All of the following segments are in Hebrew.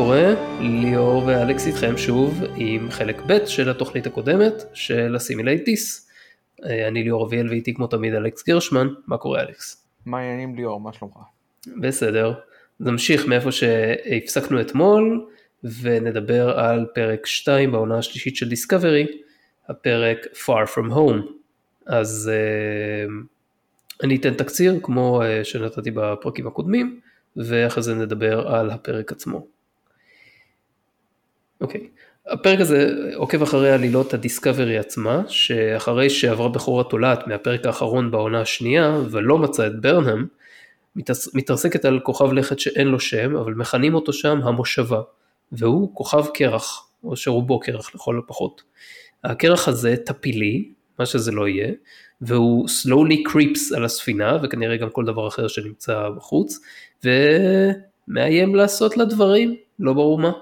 קורה? ליאור ואלכס איתכם שוב עם חלק ב' של התוכנית הקודמת של הסימילייטיס. אני ליאור אביאל ואיתי כמו תמיד אלכס גרשמן, מה קורה אלכס? מה העניינים ליאור, מה שלומך? בסדר, נמשיך מאיפה שהפסקנו אתמול ונדבר על פרק 2 בעונה השלישית של Discovery, הפרק Far From Home. אז אה, אני אתן תקציר כמו אה, שנתתי בפרקים הקודמים ואחרי זה נדבר על הפרק עצמו. אוקיי. הפרק הזה עוקב אחרי עלילות הדיסקאברי עצמה, שאחרי שעברה בכורה תולעת מהפרק האחרון בעונה השנייה ולא מצא את ברנהם, מתרסקת על כוכב לכת שאין לו שם, אבל מכנים אותו שם המושבה, והוא כוכב קרח, או שרובו קרח לכל הפחות. הקרח הזה טפילי, מה שזה לא יהיה, והוא slowly creeps על הספינה, וכנראה גם כל דבר אחר שנמצא בחוץ, ומאיים לעשות לה דברים, לא ברור מה.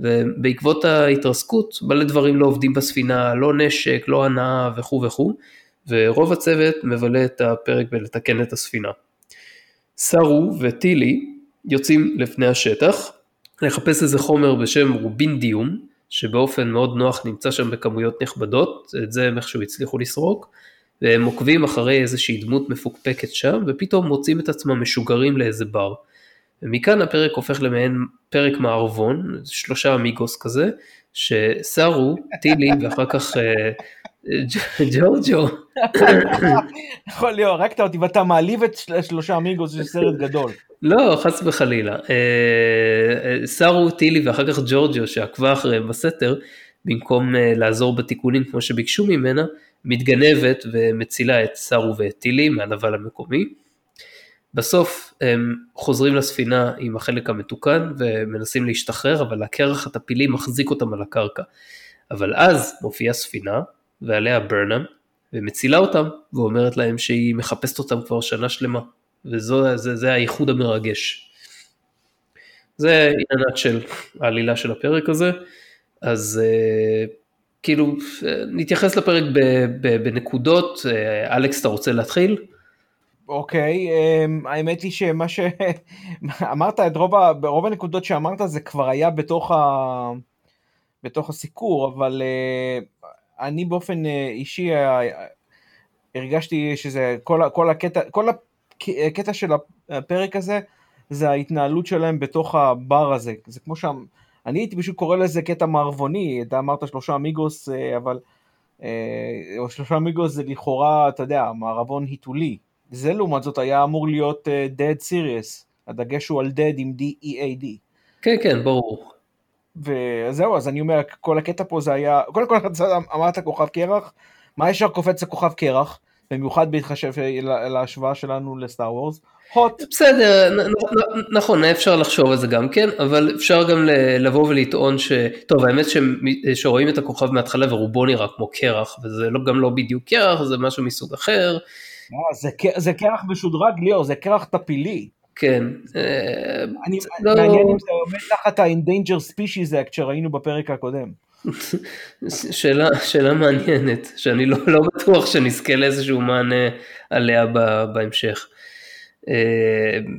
ובעקבות ההתרסקות מלא דברים לא עובדים בספינה, לא נשק, לא הנאה וכו' וכו', ורוב הצוות מבלה את הפרק בלתקן את הספינה. סארו וטילי יוצאים לפני השטח לחפש איזה חומר בשם רובינדיום, שבאופן מאוד נוח נמצא שם בכמויות נכבדות, את זה הם איכשהו הצליחו לסרוק, והם עוקבים אחרי איזושהי דמות מפוקפקת שם, ופתאום מוצאים את עצמם משוגרים לאיזה בר. ומכאן הפרק הופך למעין פרק מערבון, שלושה אמיגוס כזה, שסארו, טילי ואחר כך אה, ג'ורג'ו. יכול להיות, הרגת אותי ואתה מעליב את שלושה אמיגוס של סרט גדול. לא, חס וחלילה. אה, אה, סארו, טילי ואחר כך ג'ורג'ו שעקבה אחריהם בסתר, במקום לעזור בתיקונים כמו שביקשו ממנה, מתגנבת ומצילה את סארו ואת טילי מהנבל המקומי. בסוף הם חוזרים לספינה עם החלק המתוקן ומנסים להשתחרר, אבל הקרח הטפילי מחזיק אותם על הקרקע. אבל אז מופיעה ספינה, ועליה ברנאם, ומצילה אותם, ואומרת להם שהיא מחפשת אותם כבר שנה שלמה, וזה הייחוד המרגש. זה עניינת של העלילה של הפרק הזה, אז uh, כאילו נתייחס לפרק בנקודות, uh, אלכס אתה רוצה להתחיל? אוקיי, um, האמת היא שמה שאמרת, את רוב. רוב הנקודות שאמרת זה כבר היה בתוך, ה... בתוך הסיקור, אבל uh, אני באופן uh, אישי uh, הרגשתי שזה כל, כל הקטע, כל הקטע של הפרק הזה זה ההתנהלות שלהם בתוך הבר הזה, זה כמו שם, אני הייתי פשוט קורא לזה קטע מערבוני, אתה אמרת שלושה אמיגוס, אבל או שלושה אמיגוס זה לכאורה, אתה יודע, מערבון היתולי. זה לעומת זאת היה אמור להיות uh, Dead Serious, הדגש הוא על Dead עם D-E-A-D. כן, כן, ברור. וזהו, אז אני אומר, כל הקטע פה זה היה, קודם כל אמרת כוכב קרח, מה ישר קופץ לכוכב קרח, במיוחד בהתחשב להשוואה שלנו לסטאר וורס. הוט. בסדר, נכון, אפשר לחשוב על זה גם כן, אבל אפשר גם לבוא ולטעון ש... טוב, האמת שרואים את הכוכב מההתחלה ורובו נראה כמו קרח, וזה לא, גם לא בדיוק קרח, זה משהו מסוג אחר. זה, זה קרח משודרג ליאור, זה קרח טפילי. כן. אני, לא... מעניין אם זה עומד תחת ה-Endanger Species Act שראינו בפרק הקודם. שאלה, שאלה מעניינת, שאני לא, לא בטוח שנזכה לאיזשהו מענה עליה בהמשך.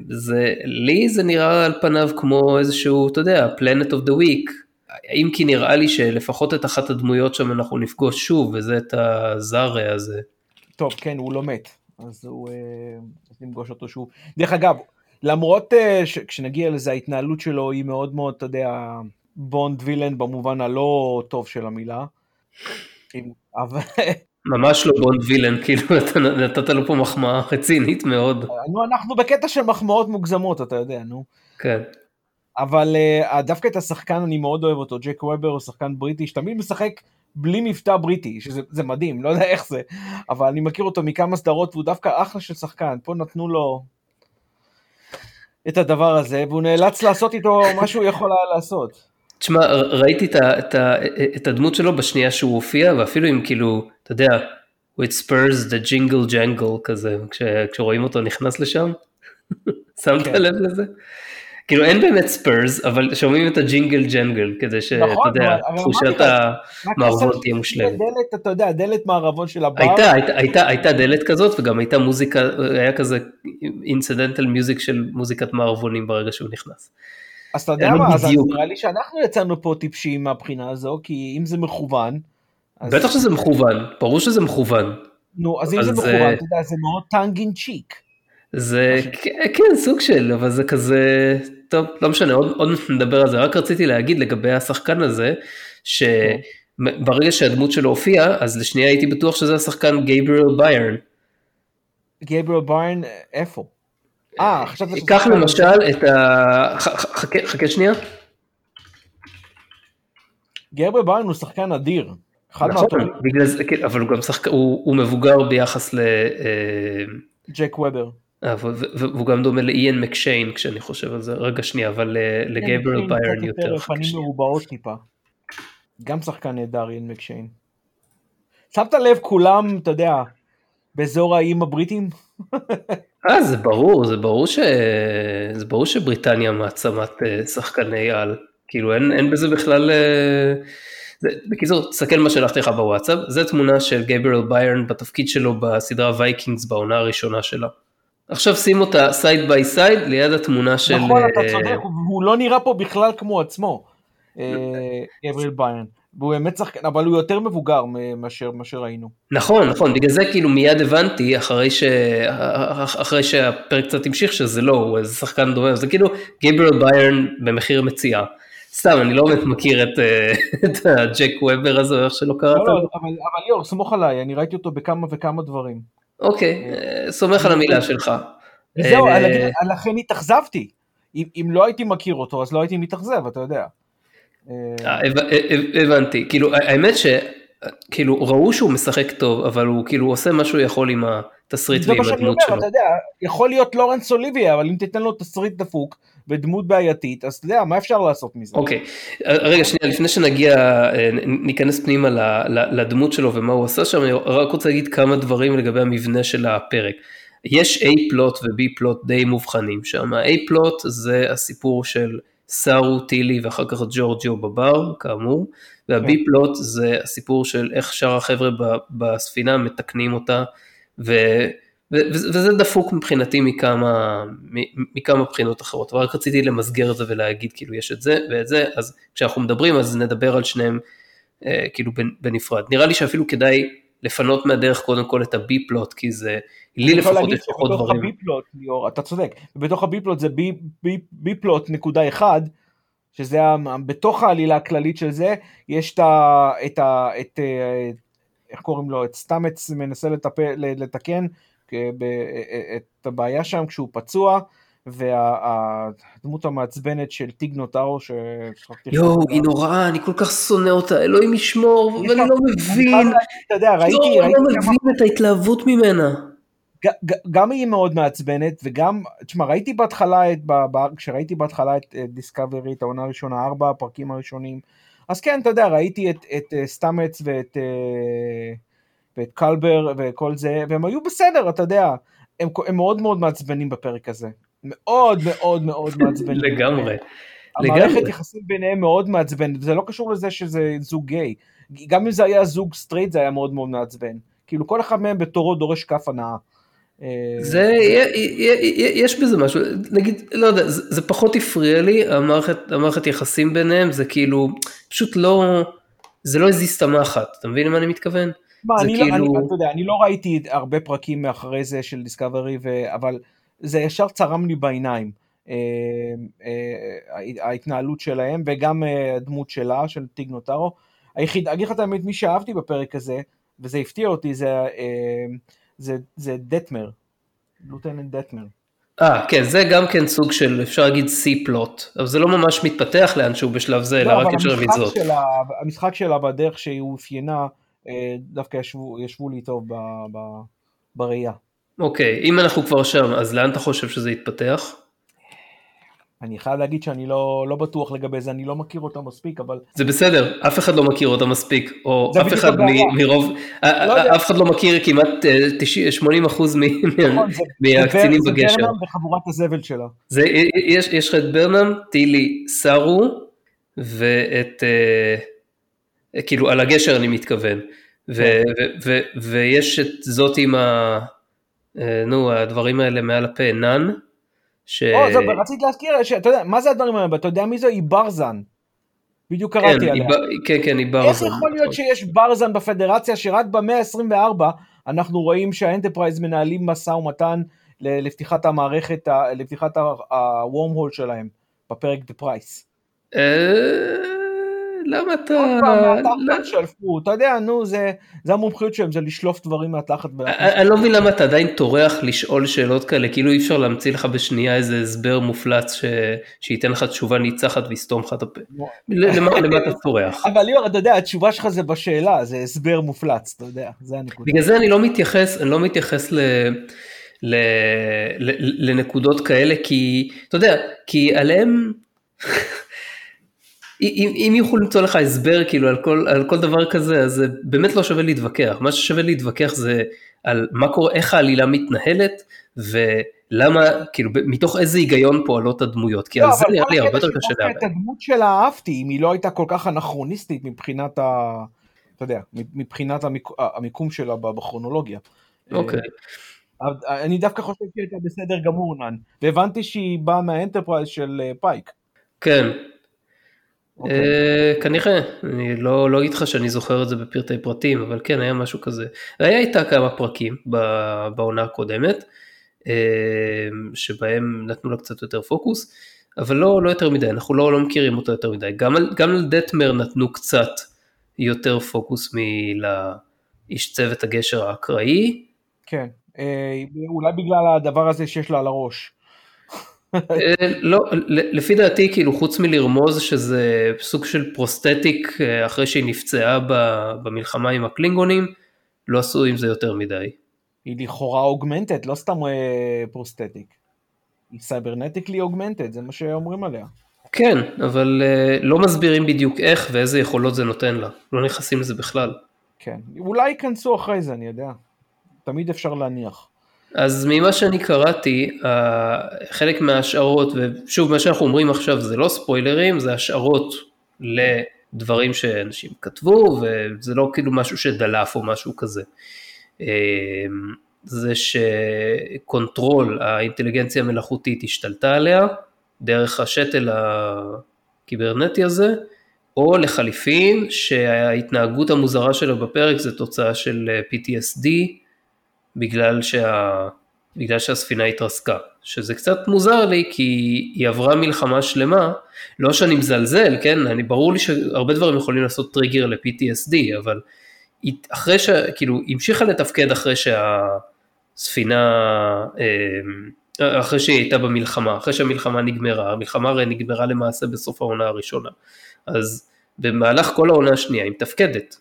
זה, לי זה נראה על פניו כמו איזשהו, אתה יודע, Planet of the Week, אם כי נראה לי שלפחות את אחת הדמויות שם אנחנו נפגוש שוב, וזה את הזארה הזה. טוב, כן, הוא לא מת. אז הוא, אה, אז נפגוש אותו שוב. דרך אגב, למרות אה, שכשנגיע לזה ההתנהלות שלו היא מאוד מאוד, אתה יודע, בונד וילן במובן הלא טוב של המילה. אבל... ממש לא בונד וילן, כאילו אתה נתת לו פה מחמאה רצינית מאוד. נו, אנחנו בקטע של מחמאות מוגזמות, אתה יודע, נו. כן. אבל uh, דווקא את השחקן אני מאוד אוהב אותו, ג'ק וובר הוא שחקן בריטי שתמיד משחק בלי מבטא בריטי, שזה מדהים, לא יודע איך זה, אבל אני מכיר אותו מכמה סדרות והוא דווקא אחלה של שחקן, פה נתנו לו את הדבר הזה, והוא נאלץ לעשות איתו מה שהוא יכול היה לעשות. תשמע, ראיתי את, את, את הדמות שלו בשנייה שהוא הופיע, ואפילו אם כאילו, אתה יודע, with spurs the jingle jangle כזה, כש, כשרואים אותו נכנס לשם, שמת כן. לב לזה? כאילו אין באמת ספיירס, אבל שומעים את הג'ינגל ג'נגל, כדי שאתה נכון, יודע, תחושת המערבון תהיה מושלמת. דלת, אתה יודע, דלת מערבון של הבר. הייתה, הייתה, הייתה, הייתה דלת כזאת, וגם הייתה מוזיקה, היה כזה incidental music של מוזיקת מערבונים ברגע שהוא נכנס. אז אתה יודע מה, אז. נראה לי שאנחנו יצאנו פה טיפשים מהבחינה הזו, כי אם זה מכוון, אז- בטח שזה מכוון, ברור שזה מכוון. נו, אז אם זה מכוון, אתה יודע, זה מאוד tongue in cheek. זה כן סוג של אבל זה כזה טוב לא משנה עוד, עוד נדבר על זה רק רציתי להגיד לגבי השחקן הזה שברגע שהדמות שלו הופיעה אז לשנייה הייתי בטוח שזה השחקן גייבריאל ביירן. גייבריאל ביין, איפה? אה, חשבתי שזה קח למשל את ה... חכה, חכה שנייה. גייבריאל ביין הוא שחקן אדיר. אחד נכון, מהטובים, כן, אבל הוא גם שחקן, הוא, הוא מבוגר ביחס ל... אה, ג'ק וובר. אה, והוא גם דומה לאיין מקשיין כשאני חושב על זה, רגע שנייה, אבל אה, לגייבריאל כן, ביירן יותר. פנים. מרובעות טיפה. גם שחקן נהדר, איין מקשיין. שמת לב כולם, אתה יודע, באזור האיים הבריטים? אה, זה ברור, זה ברור, ש... זה ברור שבריטניה מעצמת אה, שחקני על, כאילו אין, אין בזה בכלל... זה, בקיצור, תסתכל מה שלחתי לך בוואטסאפ, זה תמונה של גייבריאל ביירן בתפקיד שלו בסדרה Vikings בעונה הראשונה שלה. עכשיו שים אותה side by side ליד התמונה של... נכון, אתה אה, צודק, הוא לא נראה פה בכלל כמו עצמו, אה, גבריאל ביירן. והוא באמת שחקן, אבל הוא יותר מבוגר מאשר מה שראינו. נכון, נכון, בגלל זה כאילו מיד הבנתי אחרי, ש... אחרי שהפרק קצת המשיך שזה לא, הוא איזה שחקן דומה, זה כאילו גייבריאל ביירן במחיר מציאה. סתם, אני לא באמת מכיר את, אה, את הג'ק וובר הזה, איך שלא קראת. לא, לא, אבל אבל ליאור, סמוך עליי, אני ראיתי אותו בכמה וכמה דברים. אוקיי, אה, סומך על המילה שלך. וזהו, אה, לכן התאכזבתי. אם לא הייתי מכיר אותו, אז לא הייתי מתאכזב, אתה יודע. אה, הבנ- הבנתי, כאילו האמת שכאילו ראו שהוא משחק טוב, אבל הוא כאילו עושה מה שהוא יכול עם התסריט זה ועם מה שאני הדמות אומר, שלו. אתה יודע, יכול להיות לורנס אוליביה, אבל אם תיתן לו תסריט דפוק ודמות בעייתית, אז אתה יודע, מה אפשר לעשות מזה? אוקיי, רגע שנייה, לפני שנגיע, אה, ניכנס פנימה לדמות שלו ומה הוא עשה שם, אני רק רוצה להגיד כמה דברים לגבי המבנה של הפרק. יש A פלוט ו-B פלוט די מובחנים שם, ה-A פלוט זה הסיפור של סארו, טילי ואחר כך ג'ורג'יו בבר, כאמור, וה-B כן. פלוט זה הסיפור של איך שאר החבר'ה בספינה מתקנים אותה, ו... וזה דפוק מבחינתי מכמה, מכמה בחינות אחרות, אבל רק רציתי למסגר את זה ולהגיד כאילו יש את זה ואת זה, אז כשאנחנו מדברים אז נדבר על שניהם אה, כאילו בנ- בנפרד. נראה לי שאפילו כדאי לפנות מהדרך קודם כל את הבי פלוט, כי זה, לי לפחות יש פחות דברים. הביפלוט, ליאור, אתה צודק, ובתוך הביפלוט זה בי- בי- ביפלוט נקודה אחד, שזה בתוך העלילה הכללית של זה, יש את ה... את ה... את, אה, איך קוראים לו? את סטאמץ מנסה לטפל, לתקן את הבעיה שם כשהוא פצוע, והדמות המעצבנת של טיג נוטרו, ששכחתי... יואו, היא נוראה, אני כל כך שונא אותה, אלוהים ישמור, יש ואני לא מבין, אתה יודע, ראיתי, אני לא מבין את ההתלהבות ממנה. גם היא מאוד מעצבנת וגם, תשמע ראיתי בהתחלה, את, כשראיתי בהתחלה את דיסקאברי, את העונה הראשונה, ארבע הפרקים הראשונים, אז כן, אתה יודע, ראיתי את, את אה, סטאמץ ואת, אה, ואת קלבר וכל זה, והם היו בסדר, אתה יודע, הם, הם מאוד מאוד מעצבנים בפרק הזה, מאוד מאוד מאוד מעצבנים. לגמרי, המערכת. יחסים ביניהם מאוד מעצבנת, זה לא קשור לזה שזה זוג גיי, גם אם זה היה זוג סטרייט זה היה מאוד מאוד מעצבן, כאילו כל אחד מהם בתורו דורש כאפה נאה. אה, זה, י- יש בזה משהו, נגיד, לא יודע, זה, זה פחות הפריע לי, המערכת, המערכת יחסים ביניהם, זה כאילו, פשוט לא, זה לא הזיז את המחט, אתה מבין למה אני מתכוון? מה, זה אני, לא, כאילו- אני, אתה יודע, אני לא ראיתי הרבה פרקים מאחרי זה של Discovery, אבל זה ישר צרם לי בעיניים. אה, אה, ההתנהלות שלהם וגם אה, הדמות שלה, של טיג נוטארו. היחיד, אגיד לך את האמת, מי שאהבתי בפרק הזה, וזה הפתיע אותי, זה, אה, זה, זה דטמר, לוטננט דטמר. אה, כן, זה גם כן סוג של, אפשר להגיד C פלוט, אבל זה לא ממש מתפתח לאנשהו בשלב זה, אלא לא, רק אבל יש המשחק רמיזות. שלה, המשחק שלה בדרך שהיא אופיינה, דווקא ישבו, ישבו לי טוב ב, ב, בראייה. אוקיי, אם אנחנו כבר שם, אז לאן אתה חושב שזה יתפתח? אני חייב להגיד שאני לא, לא בטוח לגבי זה, אני לא מכיר אותה מספיק, אבל זה בסדר, אף אחד לא מכיר אותה מספיק, או זה אף אחד. מ- מרוב, לא יודע. אף אחד לא מכיר כמעט אה, 90 80 אחוז נכון, זה- מהקצינים זה בגשר. ברנם וחבורת הזבל שלה. זה, יש, יש לך את ברנם, טילי, סארו, ואת, אה, כאילו על הגשר אני מתכוון, ו, כן. ו, ו, ויש את זאת עם ה... אה, נו, הדברים האלה מעל הפה, נאן, ש... או, זהו, רציתי להזכיר, שאתה יודע, מה זה הדברים האלה? אתה יודע מי זה? היא ברזן. בדיוק כן, קראתי היא עליה. ב- כן, כן, היא ברזן. איך יכול להיות שיש ברזן בפדרציה שרק במאה ה-24 אנחנו רואים שה Enterprise מנהלים משא ומתן לפתיחת המערכת, לפתיחת hole שלהם בפרק The Price. אה, למה אתה... עוד פעם, לא- מהתחת שלפו, אתה יודע, נו, זה זה המומחיות שלהם, זה לשלוף דברים מהתחת. ולהכניס- אני אני לא מבין למה אתה עדיין טורח לשאול שאלות כאלה, כאילו אי אפשר להמציא לך בשנייה איזה הסבר מופלץ ש... שייתן לך תשובה ניצחת ויסתום לך את הפה. למה אתה טורח? אבל ליאור, אתה יודע, התשובה שלך זה בשאלה, זה הסבר מופלץ, אתה יודע, זה הנקודה. בגלל זה אני לא מתייחס, אני לא מתייחס ל... ל... ל... לנקודות כאלה, כי, אתה יודע, כי עליהם, אם, אם יוכלו למצוא לך הסבר כאילו על כל, על כל דבר כזה, אז זה באמת לא שווה להתווכח. מה ששווה להתווכח זה על מה קורה, איך העלילה מתנהלת, ולמה, כאילו, מתוך איזה היגיון פועלות הדמויות, כי על זה נראה לי הרבה יותר קשה לערער. את הדמות שלה אהבתי, אם היא לא הייתה כל כך אנכרוניסטית מבחינת ה... אתה יודע, מבחינת המיקום, המיקום שלה בכרונולוגיה. אוקיי. אבל אני דווקא חושב שהיא הייתה בסדר גמור, נאן. והבנתי שהיא באה מה Enterprise של אה, פייק. כן. אה, כנראה, אני לא לא אגיד לך שאני זוכר את זה בפרטי פרטים, אבל כן, היה משהו כזה. היה איתה כמה פרקים בעונה הקודמת, אה, שבהם נתנו לה קצת יותר פוקוס, אבל לא לא יותר מדי, אנחנו לא לא מכירים אותה יותר מדי. גם גם על דטמר נתנו קצת יותר פוקוס מלאיש צוות הגשר האקראי. כן. אה, אולי בגלל הדבר הזה שיש לה על הראש. אה, לא, לפי דעתי כאילו חוץ מלרמוז שזה סוג של prosthetic אה, אחרי שהיא נפצעה במלחמה עם הקלינגונים, לא עשו עם זה יותר מדי. היא לכאורה augmented, לא סתם אה, prosthetic. היא cybernetically augmented, זה מה שאומרים עליה. כן, אבל לא מסבירים בדיוק איך ואיזה יכולות זה נותן לה, לא נכנסים לזה בכלל. כן. אולי ייכנסו אחרי זה, אני יודע. תמיד אפשר להניח. אז ממה שאני קראתי, אה, חלק מההשערות, ושוב מה שאנחנו אומרים עכשיו זה לא ספוילרים, זה השערות לדברים שאנשים כתבו, וזה לא כאילו משהו שדלף או משהו כזה. אה, זה שקונטרול, האינטליגנציה המלאכותית השתלטה עליה, דרך השתל הקיברנטי הזה, או לחליפין שההתנהגות המוזרה שלו בפרק זה תוצאה של אה, PTSD, בגלל, שה... בגלל שהספינה התרסקה, שזה קצת מוזר לי כי היא עברה מלחמה שלמה, לא שאני מזלזל, כן, אני ברור לי שהרבה דברים יכולים לעשות טריגר ל-PTSD, אבל היא, אחרי ש... כאילו, היא המשיכה לתפקד אחרי שהספינה, אה, אחרי שהיא הייתה במלחמה, אחרי שהמלחמה נגמרה, המלחמה הרי נגמרה למעשה בסוף העונה הראשונה, אז במהלך כל העונה השנייה היא מתפקדת,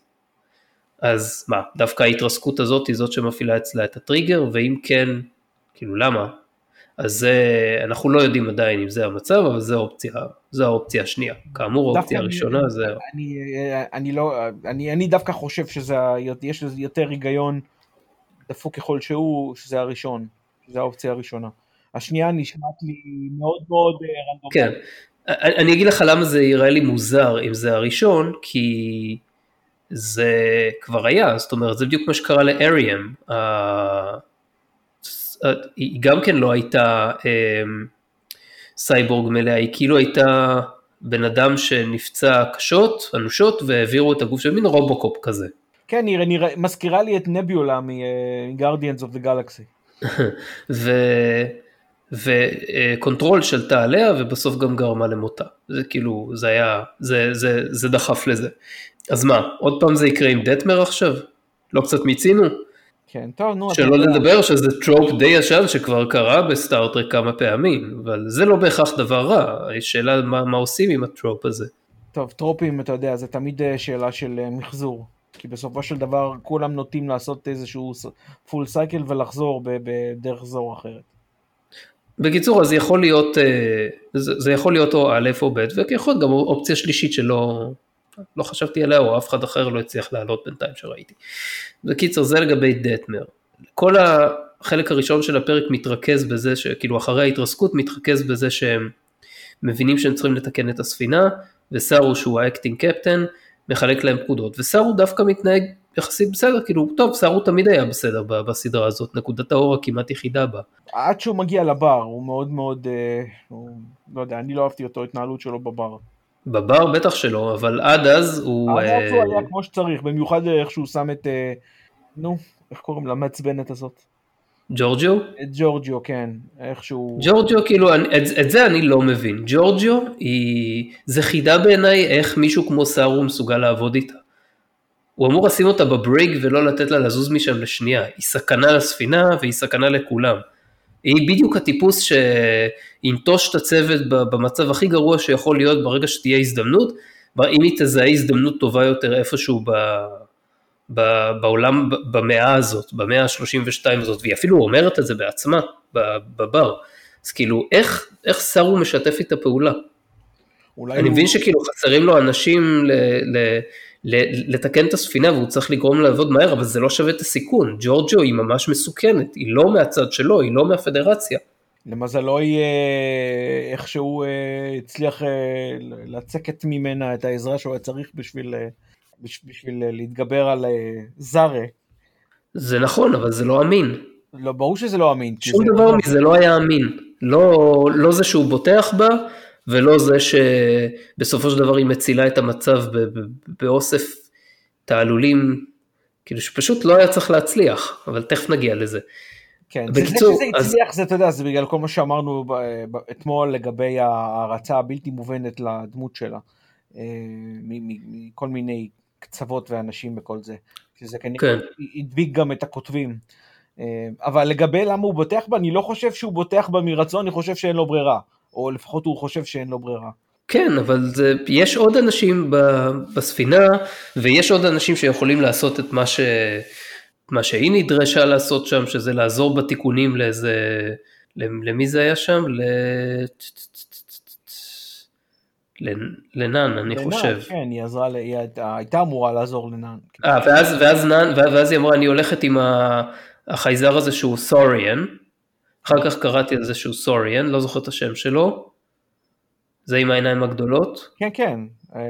אז מה, דווקא ההתרסקות הזאת היא זאת שמפעילה אצלה את הטריגר, ואם כן, כאילו למה? אז זה, אנחנו לא יודעים עדיין אם זה המצב, אבל זו האופציה, זו האופציה השנייה. כאמור, האופציה הראשונה זה... אני, אני לא, אני, אני דווקא חושב שזה, ה- יש לזה יותר היגיון דפוק ככל שהוא, שזה הראשון, שזה האופציה הראשונה. השנייה נשמעת לי מאוד מאוד אה, רנדומלית. כן, אני אני אגיד לך למה זה יראה לי מוזר אם זה הראשון, כי זה כבר היה, זאת אומרת, זה בדיוק מה שקרה לאריאם. היא גם כן לא הייתה אמ, סייבורג מלאה, היא כאילו הייתה בן אדם שנפצע קשות, אנושות, והעבירו את הגוף של מין רובוקופ כזה. כן, היא מזכירה לי את נביולה מ-Guardians of the Galaxy. ו Control שלטה עליה ובסוף גם גרמה למותה. זה כאילו, זה היה, זה, זה, זה דחף לזה. אז מה, עוד פעם זה יקרה עם דטמר עכשיו? לא קצת מיצינו? כן, טוב, נו. שלא. לדבר שזה trope די ישן שכבר קרה ב Star Trek כמה פעמים, אבל זה לא בהכרח דבר רע, השאלה מה, מה עושים עם ה trope הזה. טוב, טרופים, אתה יודע, זה תמיד אה, שאלה של אה, מחזור. כי בסופו של דבר כולם נוטים לעשות איזשהו פול סייקל ולחזור בדרך זו או אחרת. בקיצור, אז יכול להיות, אה, זה יכול להיות או א' או ב', ויכול להיות גם אופציה שלישית שלא לא חשבתי עליה, או אף אחד אחר לא הצליח לעלות בינתיים שראיתי. בקיצור, זה לגבי דטמר. כל החלק הראשון של הפרק מתרכז בזה, שכאילו אחרי ההתרסקות מתרכז בזה שהם מבינים שהם צריכים לתקן את הספינה, וסארו שהוא ה acting captain, מחלק להם פקודות, וסארו דווקא מתנהג יחסית בסדר, כאילו, טוב, סארו תמיד היה בסדר בסדרה הזאת, נקודת האור הכמעט יחידה בה. עד שהוא מגיע לבר, הוא מאוד מאוד, אה, הוא, לא יודע, אני לא אהבתי אותו, התנהלות שלו בבר. בבר בטח שלא, אבל עד אז הוא... עד אז הוא היה כמו שצריך, במיוחד איך שהוא שם את, נו, איך קוראים למעצבנת הזאת? ג'ורג'יו? את ג'ורג'יו, כן, איכשהו... ג'ורג'יו, כאילו, את, את זה אני לא מבין. ג'ורג'יו היא... זה חידה בעיניי איך מישהו כמו סארו מסוגל לעבוד איתה. הוא אמור לשים אותה בברייק ולא לתת לה לזוז משם לשנייה. היא סכנה לספינה והיא סכנה לכולם. היא בדיוק הטיפוס שינטוש את הצוות במצב הכי גרוע שיכול להיות ברגע שתהיה הזדמנות, אם היא תזהה הזדמנות טובה יותר איפשהו ב... בעולם, במאה הזאת, במאה ה-32 הזאת, והיא אפילו אומרת את זה בעצמה, בבר. אז כאילו, איך, איך סארו משתף איתה פעולה? אני הוא... מבין שכאילו חסרים לו אנשים ל, ל, לתקן את הספינה והוא צריך לגרום לעבוד מהר, אבל זה לא שווה את הסיכון. ג'ורג'ו היא ממש מסוכנת, היא לא מהצד שלו, היא לא מהפדרציה. למזלו היא איכשהו אה, הצליח אה, לצקת ממנה את העזרה שהוא היה צריך בשביל אה, בשביל להתגבר על זארה. זה נכון, אבל זה לא אמין. לא, ברור שזה לא אמין. שום דבר מזה לא היה אמין. לא, לא זה שהוא בוטח בה, ולא זה שבסופו של דבר היא מצילה את המצב באוסף תעלולים, כאילו שפשוט לא היה צריך להצליח, אבל תכף נגיע לזה. כן, בקיצור, זה שזה הצליח, אז... זה אתה יודע, זה בגלל כל מה שאמרנו אתמול לגבי ההערצה הבלתי מובנת לדמות שלה, אה, מכל מיני קצוות ואנשים וכל זה. שזה כנראה כן. הדביק גם את הכותבים. אה, אבל לגבי למה הוא בוטח בה, אני לא חושב שהוא בוטח בה מרצון, אני חושב שאין לו ברירה. או לפחות הוא חושב שאין לו ברירה. כן, אבל זה, יש עוד אנשים בספינה, ויש עוד אנשים שיכולים לעשות את מה, ש, מה שהיא נדרשה לעשות שם, שזה לעזור בתיקונים לאיזה, למי זה היה שם? ל... לנאן, אני לנן, חושב. כן, היא עזרה, היא הייתה אמורה לעזור לנאן. אה, ואז, ואז, נאן, ואז היא אמרה, אני הולכת עם החייזר הזה שהוא Saurian, אחר כך קראתי על זה שהוא Saurian, לא זוכר את השם שלו. זה עם העיניים הגדולות? כן, כן. אה,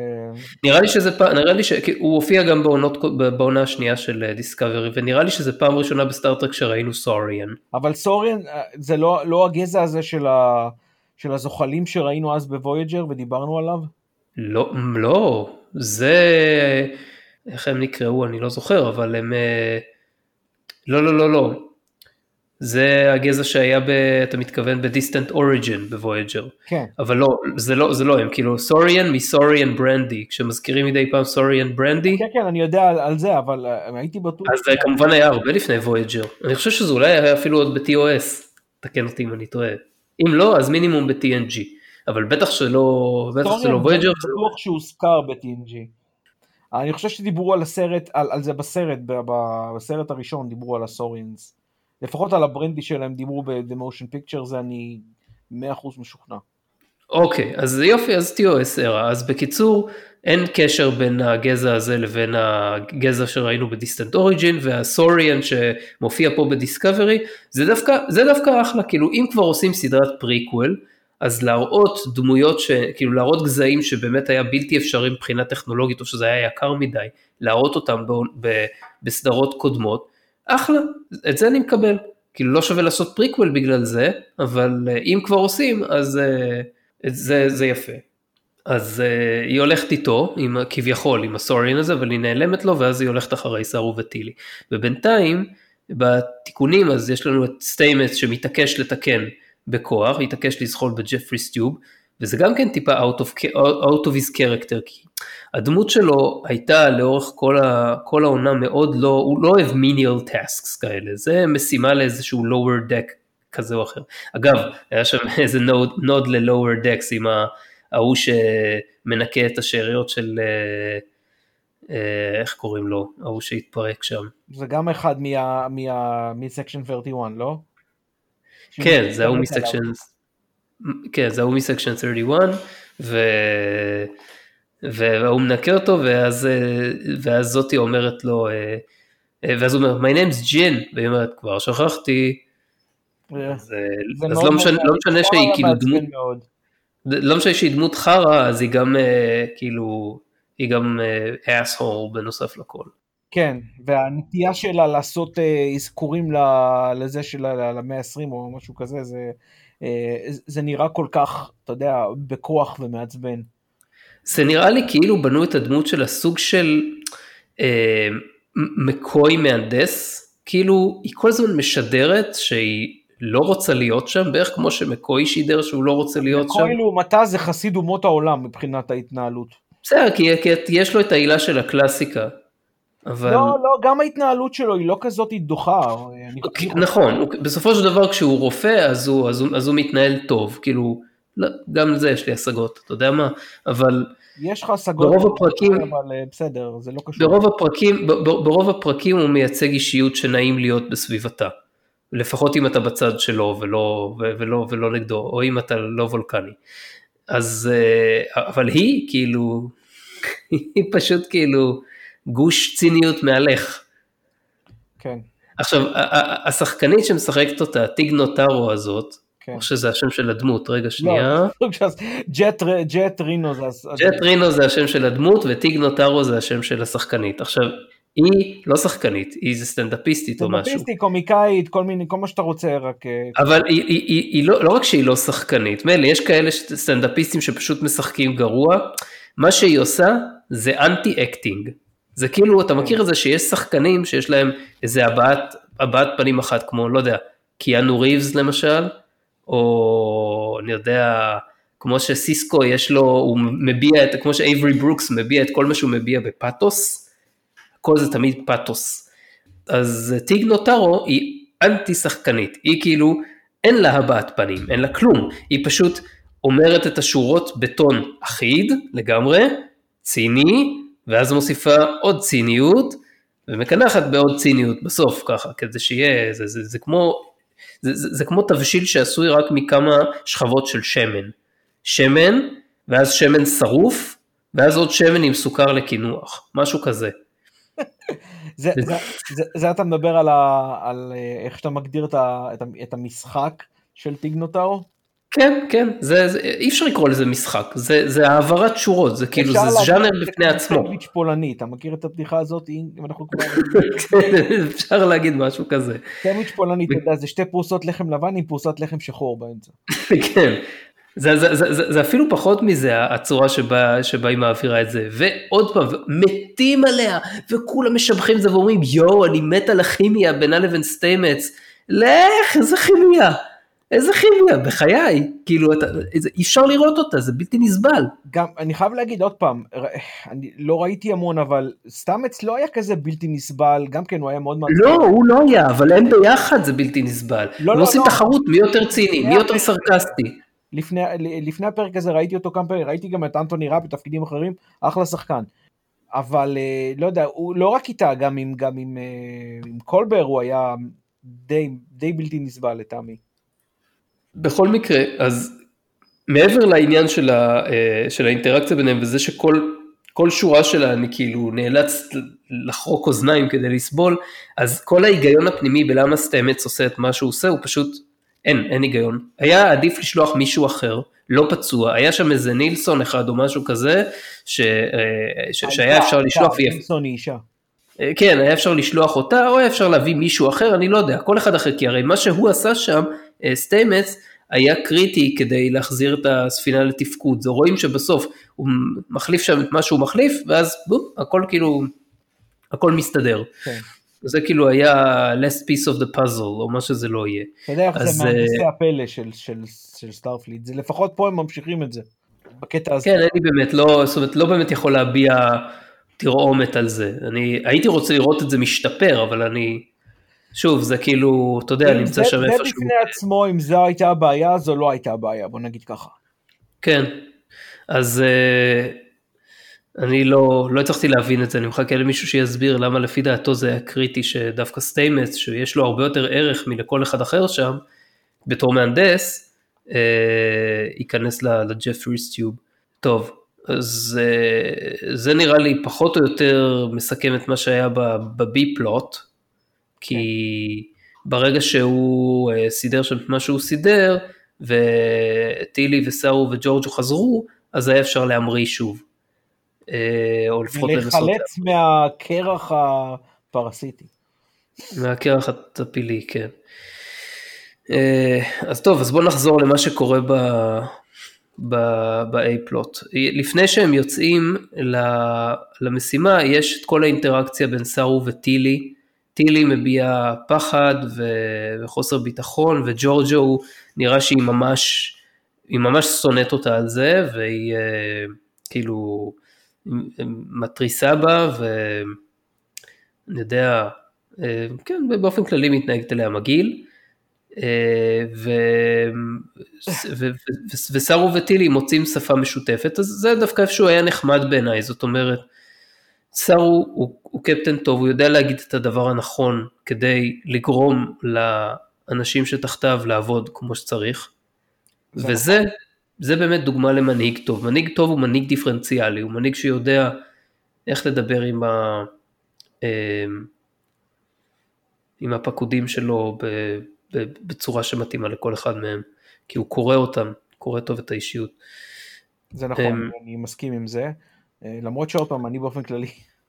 נראה לי שזה פעם, נראה לי שהוא הופיע גם בעונות, בעונה השנייה של דיסקאברי, ונראה לי שזה פעם ראשונה בסטארטרק שראינו Saurian. אבל Saurian אה, זה לא, לא הגזע הזה של ה... של הזוחלים שראינו אז בוויג'ר ודיברנו עליו? לא, לא, זה, איך הם נקראו אני לא זוכר, אבל הם, אה, לא, לא, לא, לא, זה הגזע שהיה, ב, אתה מתכוון ב Distant Origin בוויג'ר. כן. אבל לא, זה לא, זה לא הם, כאילו Saurian מ Saurian brandy, כשמזכירים מדי פעם Saurian brandy. כן, כן, אני יודע על, על זה, אבל uh, הייתי בטוח. אז זה כמובן היה הרבה לפני וויג'ר. אני חושב שזה אולי היה אפילו עוד ב-TOS, תקן אותי אם אני טועה. אם לא, אז מינימום ב-TNG. אבל בטח שלא, בטח שלא וויג'ר. אני בטוח שהוזכר ב-TNG. אני חושב שדיברו על הסרט, על, על זה בסרט, בסרט הראשון דיברו על ה Saurians. לפחות על הברנדי שלהם דיברו ב-The Motion Picture, זה אני 100% משוכנע. אוקיי, okay, אז יופי, אז תהיו עשרה. אז בקיצור, אין קשר בין הגזע הזה לבין הגזע שראינו ב Distant Origin וה Saurian שמופיע פה בדיסקאברי, זה זה דווקא אחלה, כאילו אם כבר עושים סדרת פריקוול, אז להראות דמויות, ש, כאילו להראות גזעים שבאמת היה בלתי אפשרי מבחינה טכנולוגית או שזה היה יקר מדי, להראות אותם ב, ב, בסדרות קודמות, אחלה, את זה אני מקבל. כאילו לא שווה לעשות פריקוול בגלל זה, אבל אה, אם כבר עושים, אז אה, זה, זה יפה. אז uh, היא הולכת איתו, עם, כביכול עם ה Saurian הזה, אבל היא נעלמת לו, ואז היא הולכת אחרי סארו וטילי. ובינתיים, בתיקונים, אז יש לנו את סטיימס שמתעקש לתקן בכוח, התעקש לזחול ב Jefferies tube, וזה גם כן טיפה out of, out of his character, כי הדמות שלו הייתה לאורך כל, ה, כל העונה מאוד לא, הוא לא אוהב menial tasks כאלה, זה משימה לאיזשהו lower deck כזה או אחר. אגב, היה שם איזה nod, nod ל-lower decks עם ההוא שמנקה את השאריות של, אה, אה, איך קוראים לו, ההוא שהתפרק שם. זה גם אחד מסקשן 31, לא? כן, זה ההוא מסקשן... כן, זה ההוא מסקשן 31, ו... והוא מנקה אותו, ואז, ואז זאתי אומרת לו, ואז הוא אומר, my name is ג'ין, והיא אומרת, כבר שכחתי, אז, אז לא, משנה, לא משנה שהיא כאילו דמות, לא משנה שהיא דמות חרא, אז היא גם כאילו, היא גם אסהול בנוסף לכל. כן, והנטייה שלה לעשות אזכורים לזה של המאה ה-20 או משהו כזה, זה, זה נראה כל כך, אתה יודע, בכוח ומעצבן. זה נראה לי כאילו בנו את הדמות של הסוג של אה, מקוי מהנדס, כאילו היא כל הזמן משדרת שהיא לא רוצה להיות שם, בערך כמו שמקוי שידר שהוא לא רוצה להיות מקוי שם. מקוי לעומתה זה חסיד אומות העולם מבחינת ההתנהלות. בסדר, כי, כי יש לו את העילה של הקלאסיקה. אבל... לא, לא, גם ההתנהלות שלו היא לא כזאת דוחה. נכון, הוא, בסופו של דבר כשהוא רופא אז הוא, אז הוא, אז הוא מתנהל טוב, כאילו, לא, גם לזה יש לי השגות, אתה יודע מה, אבל... יש לך השגות, ברוב הפרקים, אבל אה, בסדר, זה לא קשור. ברוב הפרקים, ברוב הפרקים הוא מייצג אישיות שנעים להיות בסביבתה. לפחות אם אתה בצד שלו ולא, ולא, ולא נגדו, או אם אתה לא וולקני. אז, אה, אבל היא כאילו, היא פשוט כאילו גוש ציניות מהלך. כן. עכשיו, השחקנית שמשחקת אותה, טיגנו טארו הזאת, כן. או שזה השם של הדמות, רגע שנייה. לא, ג'ט רינו זה... ג'ט רינו זה השם של הדמות וטיגנו טארו זה השם של השחקנית. עכשיו, היא לא שחקנית, היא איזה סטנדאפיסטית או משהו. סטנדאפיסטית, קומיקאית, כל מיני, כל מה שאתה רוצה, רק... אה, אבל היא, היא, היא, היא לא, לא רק שהיא לא שחקנית, מילא, יש כאלה סטנדאפיסטים שפשוט משחקים גרוע, מה שהיא עושה זה anti acting. זה כאילו, אתה מכיר את זה שיש שחקנים שיש להם איזה הבעת, הבעת פנים אחת, כמו, לא יודע, קיאנו ריבס למשל, או אני יודע, כמו שסיסקו יש לו, הוא מביע את, כמו שאייברי ברוקס מביע את כל מה שהוא מביע בפאתוס, הכל זה תמיד פאתוס. אז טיג נוטרו היא אנטי שחקנית, היא כאילו, אין לה הבעת פנים, אין לה כלום, היא פשוט אומרת את השורות בטון אחיד לגמרי, ציני, ואז מוסיפה עוד ציניות, ומקנחת בעוד ציניות בסוף ככה, כדי שיהיה, זה, זה, זה, זה כמו זה, זה, זה כמו תבשיל שעשוי רק מכמה שכבות של שמן. שמן, ואז שמן שרוף, ואז עוד שמן עם סוכר לקינוח, משהו כזה. זה, זה, זה, זה אתה מדבר על, ה, על אה, איך שאתה מגדיר את, ה, את המשחק של טיגנוטאו? כן, כן, זה, זה, אי אפשר לקרוא לזה משחק, זה, זה העברת שורות, זה כאילו, זה ז'אנר בפני עצמו. סנדוויץ' פולני, אתה מכיר את הבדיחה הזאת? אם אנחנו כבר... כן, אפשר להגיד משהו כזה. סנדוויץ' פולני, אתה יודע, זה שתי פרוסות לחם לבן עם פרוסת לחם שחור באמצע. כן, זה, זה, זה, זה, זה אפילו פחות מזה הצורה שבה, שבה היא מעבירה את זה, ועוד פעם, מתים עליה, וכולם משבחים את זה ואומרים, יואו, אני מת על הכימיה בינה לבין סטיימץ, לך, איזה כימיה. איזה כימיה, בחיי, כאילו, אתה, אי אפשר לראות אותה, זה בלתי נסבל. גם, אני חייב להגיד עוד פעם, אני לא ראיתי המון, אבל סטאמץ לא היה כזה בלתי נסבל, גם כן הוא היה מאוד מאוד... לא, הוא לא היה, אבל הם ביחד זה בלתי נסבל. לא, לא, לא. עושים תחרות מי יותר ציני, מי יותר סרקסטי. לפני, לפני הפרק הזה ראיתי אותו כמה פעמים, ראיתי גם את אנטוני ראפ בתפקידים אחרים, אחלה שחקן. אבל אה, לא יודע, הוא לא רק איתה, גם עם, גם עם, אה, עם קולבר הוא היה די, די בלתי נסבל לטעמי. בכל מקרה, אז מעבר לעניין של, ה, אה, של האינטראקציה ביניהם וזה שכל שורה שלה אני כאילו נאלץ לחרוק אוזניים כדי לסבול, אז כל ההיגיון הפנימי בלמה סטמץ עושה את מה שהוא עושה הוא פשוט אין, אין היגיון. היה עדיף לשלוח מישהו אחר, לא פצוע, היה שם איזה נילסון אחד או משהו כזה, ש, אה, ש, שהיה אפשר לשלוח. נילסון היא אישה. אה, כן, היה אפשר לשלוח אותה, או היה אפשר להביא מישהו אחר, אני לא יודע, כל אחד אחר, כי הרי מה שהוא עשה שם, סטיימץ, היה קריטי כדי להחזיר את הספינה לתפקוד. זה רואים שבסוף הוא מחליף שם את מה שהוא מחליף, ואז בום, הכל כאילו, הכל מסתדר. כן. זה כאילו היה last piece of the puzzle, או מה שזה לא יהיה. אתה יודע איך זה מהנדסי אה, הפלא של, של, של סטארפליט, זה לפחות פה הם ממשיכים את זה, בקטע הזה. כן, אני באמת לא, זאת אומרת, לא באמת יכול להביע תרעומת על זה. אני הייתי רוצה לראות את זה משתפר, אבל אני, שוב, זה כאילו, אתה יודע, נמצא שם איפשהו. זה בפני עצמו, אם זו הייתה הבעיה, זו לא הייתה הבעיה, בוא נגיד ככה. כן, אז uh, אני לא, לא הצלחתי להבין את זה, אני מחכה למישהו שיסביר למה לפי דעתו זה היה קריטי שדווקא סטיימץ, שיש לו הרבה יותר ערך מלכל אחד אחר שם, בתור מהנדס, uh, ייכנס ל Jefferies tube. טוב, אז uh, זה נראה לי פחות או יותר מסכם את מה שהיה ב B plot. כי ברגע שהוא אה, סידר שם את מה שהוא סידר, וטילי וסארו וג'ורג'ו חזרו, אז היה אפשר להמריא שוב. אה, או לפחות לנסות... לחלץ מהקרח הפרסיטי. מהקרח הטפילי, כן. אה, אז טוב, אז בואו נחזור למה שקורה ב... ב-A פלוט. לפני שהם יוצאים למשימה, יש את כל האינטראקציה בין סארו וטילי. טילי מביע פחד וחוסר ביטחון, וג'ורג'ו נראה שהיא ממש, היא ממש שונאת אותה על זה, והיא אה, כאילו מתריסה בה, ואני יודע, אה, כן, באופן כללי מתנהגת אליה מגעיל. אה, וסארו וטילי מוצאים שפה משותפת, אז זה דווקא איפשהו היה נחמד בעיניי, זאת אומרת, סארו הוא, הוא קפטן טוב, הוא יודע להגיד את הדבר הנכון כדי לגרום לאנשים שתחתיו לעבוד כמו שצריך, וזה. זה באמת דוגמה למנהיג טוב. מנהיג טוב הוא מנהיג דיפרנציאלי, הוא מנהיג שיודע איך לדבר עם, ה, אה, עם הפקודים שלו בצורה שמתאימה לכל אחד מהם, כי הוא קורא אותם, קורא טוב את האישיות. זה נכון, um, אני מסכים עם זה. אה, למרות שעוד פעם, אני באופן כללי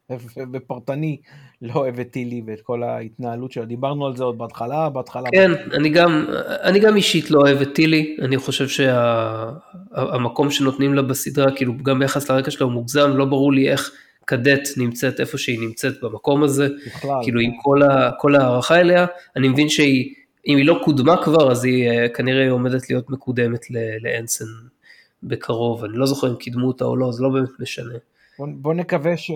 ופרטני לא אוהב את טילי ואת כל ההתנהלות שלה. דיברנו על זה עוד בהתחלה, בהתחלה. כן, בהתחלה. אני גם, אני גם אישית לא אוהב את טילי, אני חושב שהמקום שה, שנותנים לה בסדרה, כאילו גם ביחס לרקע שלה הוא מוגזם, לא ברור לי איך קדט נמצאת איפה שהיא נמצאת במקום הזה, בכלל, כאילו עם כל, ה, כל הערכה אליה, אני מבין שהיא אם היא לא קודמה כבר, אז היא אה, כנראה עומדת להיות מקודמת לאנסן בקרוב, אני לא זוכר אם קידמו אותה או לא, זה לא באמת משנה. בוא, בוא נקווה ש...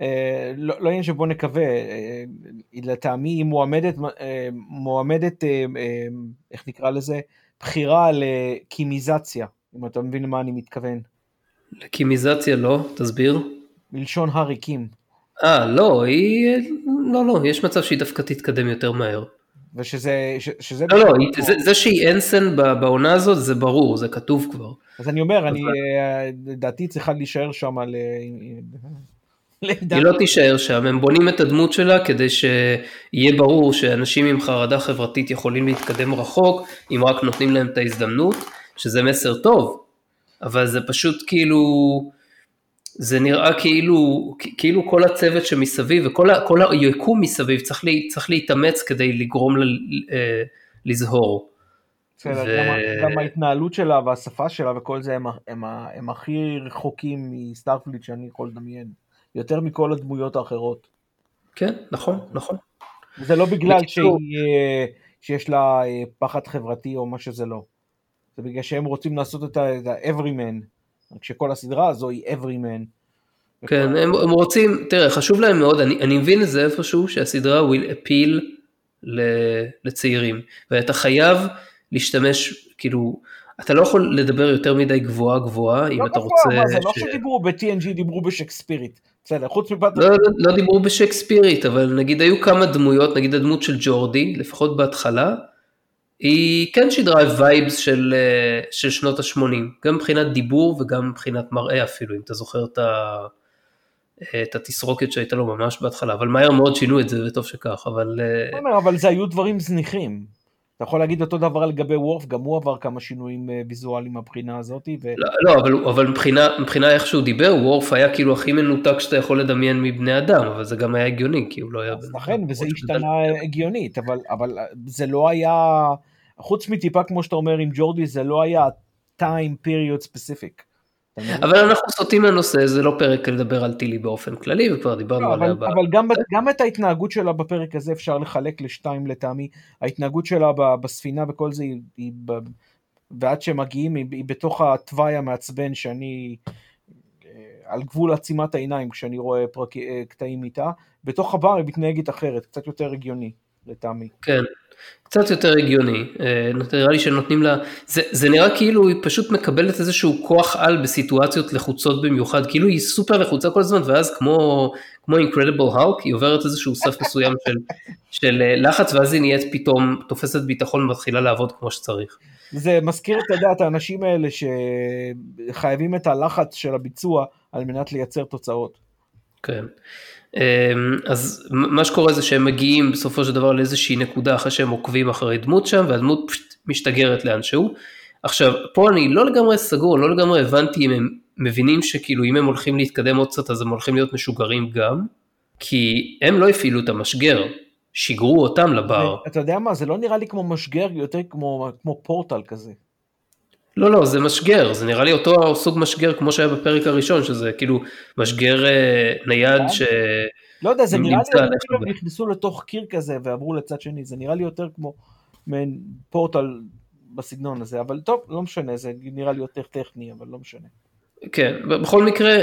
אה, לא, לא עניין שבוא נקווה, אה, לטעמי היא מועמדת, מועמדת, איך נקרא לזה, בחירה לקימיזציה, אם אתה מבין למה אני מתכוון. לקימיזציה לא, תסביר. מלשון הארי קים. אה, לא, היא, לא, לא, יש מצב שהיא דווקא תתקדם יותר מהר. ושזה... ש, שזה לא, לא, זה, זה שהיא אנסן בעונה הזאת זה ברור, זה כתוב כבר. אז אני אומר, אני, אה, לדעתי צריכה להישאר שם ל... היא לא תישאר שם, הם בונים את הדמות שלה כדי שיהיה ברור שאנשים עם חרדה חברתית יכולים להתקדם רחוק, אם רק נותנים להם את ההזדמנות, שזה מסר טוב, אבל זה פשוט כאילו... זה נראה כאילו, כאילו כל הצוות שמסביב וכל ה, כל היקום מסביב צריך, לי, צריך להתאמץ כדי לגרום ל, אה, לזהור. בסדר, ו... גם, גם ההתנהלות שלה והשפה שלה וכל זה הם, הם, הם, הם הכי רחוקים מסטארפליט שאני יכול לדמיין, יותר מכל הדמויות האחרות. כן, נכון, נכון. זה לא בגלל בקיצור... שהיא, אה, שיש לה אה, פחד חברתי או מה שזה לא. זה בגלל שהם רוצים לעשות את ה-everyman. כשכל הסדרה הזו היא everyman. כן, הם, הם רוצים, תראה, חשוב להם מאוד, אני, אני מבין את זה איפשהו, שהסדרה will appeal לצעירים, ואתה חייב להשתמש, כאילו, אתה לא יכול לדבר יותר מדי גבוהה גבוהה, אם לא אתה רוצה... מה זה, לא שדיברו ב-TNG, דיברו בשקספירית. בסדר, חוץ מפת... לא, לא, לא דיברו בשקספירית, אבל נגיד היו כמה דמויות, נגיד הדמות של ג'ורדי, לפחות בהתחלה, היא כן שידרה וייבס של, אה, של שנות ה-80, גם מבחינת דיבור וגם מבחינת מראה אפילו, אם אתה זוכר את, ה, את התסרוקת שהייתה לו ממש בהתחלה, אבל מהר מאוד שינו את זה וטוב שכך, אבל... אה, אבל זה היו דברים זניחים. אתה יכול להגיד אותו דבר לגבי וורף, גם הוא עבר כמה שינויים אה, ויזואליים מהבחינה הזאת. ו... לא, לא, אבל, אבל מבחינה, מבחינה איך שהוא דיבר, וורף היה כאילו הכי מנותק שאתה יכול לדמיין מבני אדם, אבל זה גם היה הגיוני, כי הוא לא היה... לכן, וזה השתנה הגיונית, אבל, אבל זה לא היה... חוץ מטיפה כמו שאתה אומר עם ג'ורדי זה לא היה time period specific. אבל אנחנו סוטים לנושא, זה לא פרק לדבר על טילי באופן כללי, וכבר דיברנו לא, עליה. אבל, אבל גם, גם את ההתנהגות שלה בפרק הזה אפשר לחלק לשתיים לטעמי. ההתנהגות שלה בספינה וכל זה, היא, היא, ועד שמגיעים, היא, היא בתוך התוואי המעצבן שאני אה, על גבול עצימת העיניים כשאני רואה פרק, אה, קטעים איתה. בתוך הבר היא מתנהגת אחרת, קצת יותר הגיוני לטעמי. כן, קצת יותר הגיוני, אה, נראה לי שנותנים לה, זה, זה נראה כאילו היא פשוט מקבלת איזשהו כוח על בסיטואציות לחוצות במיוחד, כאילו היא סופר לחוצה כל הזמן ואז כמו, כמו אינקרדיבל האוק היא עוברת איזשהו סף מסוים של, של אה, לחץ ואז היא נהיית פתאום תופסת ביטחון ומתחילה לעבוד כמו שצריך. זה מזכיר את הדעת האנשים האלה שחייבים את הלחץ של הביצוע על מנת לייצר תוצאות. כן. אמ, אז מה שקורה זה שהם מגיעים בסופו של דבר לאיזושהי נקודה אחרי שהם עוקבים אחרי דמות שם והדמות משתגרת לאנשהו. עכשיו פה אני לא לגמרי סגור, לא לגמרי הבנתי אם הם מבינים שכאילו אם הם הולכים להתקדם עוד קצת אז הם הולכים להיות משוגרים גם, כי הם לא הפעילו את המשגר, שיגרו אותם לבר. אתה יודע מה, זה לא נראה לי כמו משגר, יותר כמו, כמו פורטל כזה. לא, לא, זה משגר, זה נראה לי אותו סוג משגר כמו שהיה בפרק הראשון, שזה כאילו משגר אה, נייד ש... לא יודע, זה נראה לי כאילו נכנסו לתוך קיר כזה ועברו לצד שני, זה נראה לי יותר כמו מעין פורטל בסגנון הזה, אבל טוב, לא משנה, זה נראה לי יותר טכני, אבל לא משנה. כן, בכל מקרה,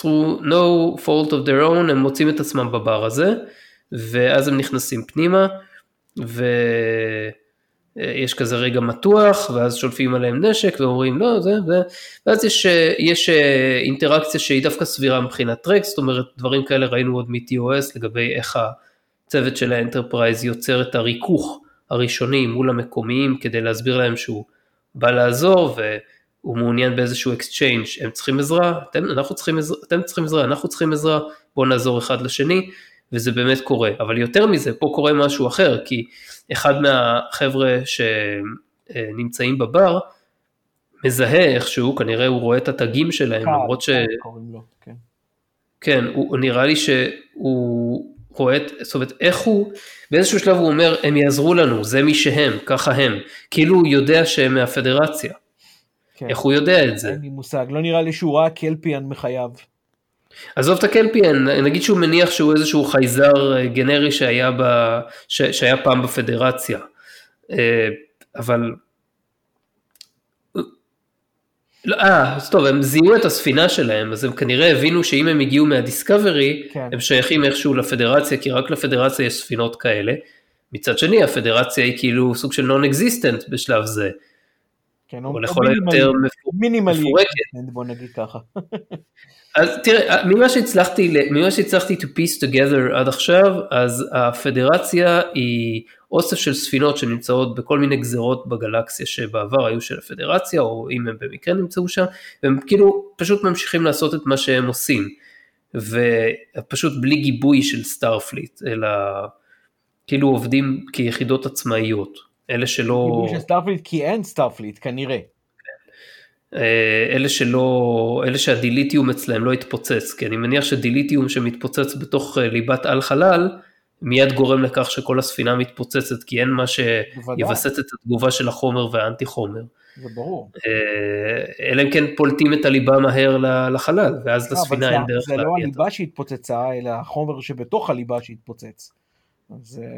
through no fault of their own, הם מוצאים את עצמם בבר הזה, ואז הם נכנסים פנימה, ויש כזה רגע מתוח, ואז שולפים עליהם נשק ואומרים לא, זה, זה, ואז יש, יש אינטראקציה שהיא דווקא סבירה מבחינת טרקס, זאת אומרת, דברים כאלה ראינו עוד מ-TOS לגבי איך הצוות של האנטרפרייז יוצר את הריכוך הראשוני מול המקומיים כדי להסביר להם שהוא בא לעזור, ו... הוא מעוניין באיזשהו exchange, הם צריכים עזרה, אתם, אנחנו צריכים עזרה, אתם צריכים עזרה, אנחנו צריכים עזרה, בואו נעזור אחד לשני, וזה באמת קורה. אבל יותר מזה, פה קורה משהו אחר, כי אחד מהחבר'ה שנמצאים בבר, מזהה איכשהו, כנראה הוא רואה את התגים שלהם, למרות ש... כן, כן הוא, נראה לי שהוא רואה את, זאת אומרת, איך הוא, באיזשהו שלב הוא אומר, הם יעזרו לנו, זה מי שהם, ככה הם, כאילו הוא יודע שהם מהפדרציה. כן. איך הוא יודע את זה? אין לי מושג, לא נראה לי שהוא ראה קלפיאן מחייו. עזוב את הקלפיאן, נגיד שהוא מניח שהוא איזשהו חייזר אה, גנרי שהיה, ב, ש, שהיה פעם בפדרציה, אה, אבל... לא, אה, אז טוב, הם זיהו את הספינה שלהם, אז הם כנראה הבינו שאם הם הגיעו מהדיסקאברי, כן. הם שייכים איכשהו לפדרציה, כי רק לפדרציה יש ספינות כאלה. מצד שני, הפדרציה היא כאילו סוג של non existent בשלב זה. כן, או לכל היותר מפורקת. בוא נגיד ככה. אז תראה, ממה שהצלחתי, ממה שהצלחתי to piece together עד עכשיו, אז הפדרציה היא אוסף של ספינות שנמצאות בכל מיני גזרות בגלקסיה שבעבר היו של הפדרציה, או אם הם במקרה נמצאו שם, והם כאילו פשוט ממשיכים לעשות את מה שהם עושים, ופשוט בלי גיבוי של Starfleet, אלא כאילו עובדים כיחידות עצמאיות. אלה שלא... גיבוי של Starfleet כי אין Starfleet כנראה. אה, אלה שלא, אלה שה dilithium אצלהם לא יתפוצץ, כי אני מניח ש dilithium שמתפוצץ בתוך אה, ליבת על חלל, מיד גורם לכך שכל הספינה מתפוצצת, כי אין מה שיווסת את התגובה של החומר והאנטי חומר. זה ברור. אה, אלא אם כן פולטים את הליבה מהר לחלל, ואז לספינה אין דרך זה. זה לא הליבה שהתפוצצה, אלא החומר שבתוך הליבה שהתפוצץ. אז אה,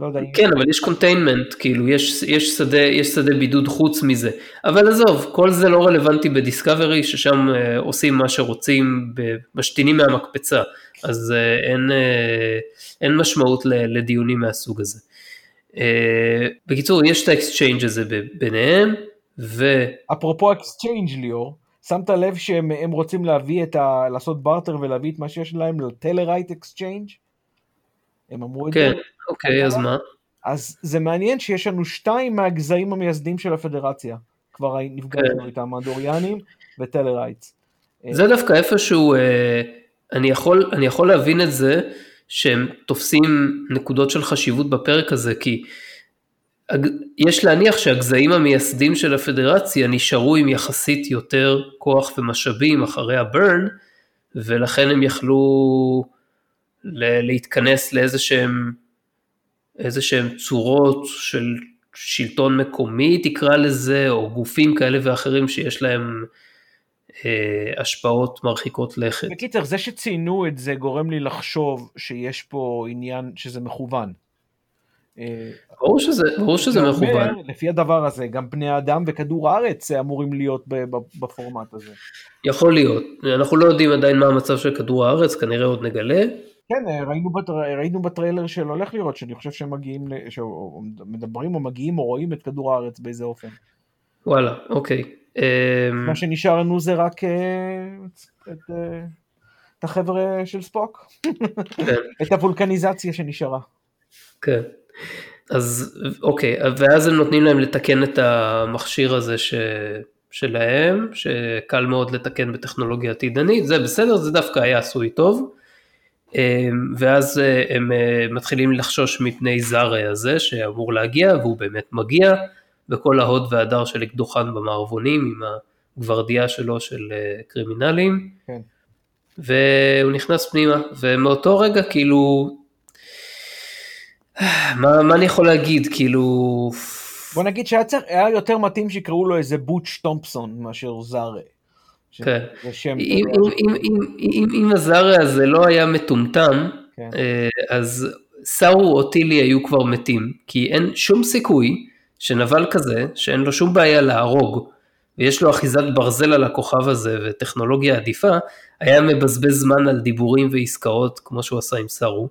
לא יודע. כן, אבל יש containment, כאילו, יש, יש, שדה, יש שדה בידוד חוץ מזה. אבל עזוב, כל זה לא רלוונטי ב Discovery, ששם אה, עושים מה שרוצים, משתינים מהמקפצה, אז אה, אין, אה, אין משמעות ל, לדיונים מהסוג הזה. אה, בקיצור, יש את ה exchange הזה ביניהם, ו... אפרופו exchange ליאור, שמת לב שהם רוצים להביא את ה... לעשות בארטר ולהביא את מה שיש להם ל Tellarite exchange? הם אמרו את כן, זה. כן, אוקיי, אז מה? אז זה מעניין שיש לנו שתיים מהגזעים המייסדים של הפדרציה. כבר נפגשנו כן. איתם, האנדוריאנים ו Tellarites. זה דווקא איפשהו, אה, אני יכול, אני יכול להבין את זה שהם תופסים נקודות של חשיבות בפרק הזה, כי יש להניח שהגזעים המייסדים של הפדרציה נשארו עם יחסית יותר כוח ומשאבים אחרי הברן, ולכן הם יכלו להתכנס לאיזה שהם, איזה שהם צורות של שלטון מקומי תקרא לזה, או גופים כאלה ואחרים שיש להם אה, השפעות מרחיקות לכת. בקיצר, זה שציינו את זה גורם לי לחשוב שיש פה עניין שזה מכוון. אה, ברור שזה, ברור שזה מכוון. לפי הדבר הזה, גם בני האדם וכדור הארץ אמורים להיות בפורמט הזה. יכול להיות. אנחנו לא יודעים עדיין מה המצב של כדור הארץ, כנראה עוד נגלה. כן, ראינו, בטר... ראינו בטריילר של הולך לראות, שאני חושב שהם מגיעים, שמדברים או מגיעים או רואים את כדור הארץ באיזה אופן. וואלה, אוקיי. אמ, מה שנשאר לנו זה רק אה, את, אה, את החבר'ה של ספוק. כן. את הוולקניזציה שנשארה. כן. אז אוקיי, ואז הם נותנים להם לתקן את המכשיר הזה ש... שלהם, שקל מאוד לתקן בטכנולוגיה עתידנית, זה בסדר, זה דווקא היה עשוי טוב. אמ, ואז אה, הם אה, מתחילים לחשוש מפני זארה הזה שאמור להגיע והוא באמת מגיע וכל ההוד והדר של אקדוחן במערבונים עם הגוורדיה שלו של אה, קרימינלים, כן. והוא נכנס פנימה, ומאותו רגע כאילו, מה, מה אני יכול להגיד, כאילו, בוא נגיד שהיה יותר מתאים שיקראו לו איזה בוטש תומפסון מאשר זארה. כן. אם, אם, אם, אם, אם, אם הזארה הזה לא היה מטומטם, כן. אה, אז סארו או טילי היו כבר מתים, כי אין שום סיכוי שנבל כזה, שאין לו שום בעיה להרוג, ויש לו אחיזת ברזל על הכוכב הזה וטכנולוגיה עדיפה, היה מבזבז זמן על דיבורים ועסקאות כמו שהוא עשה עם סארו,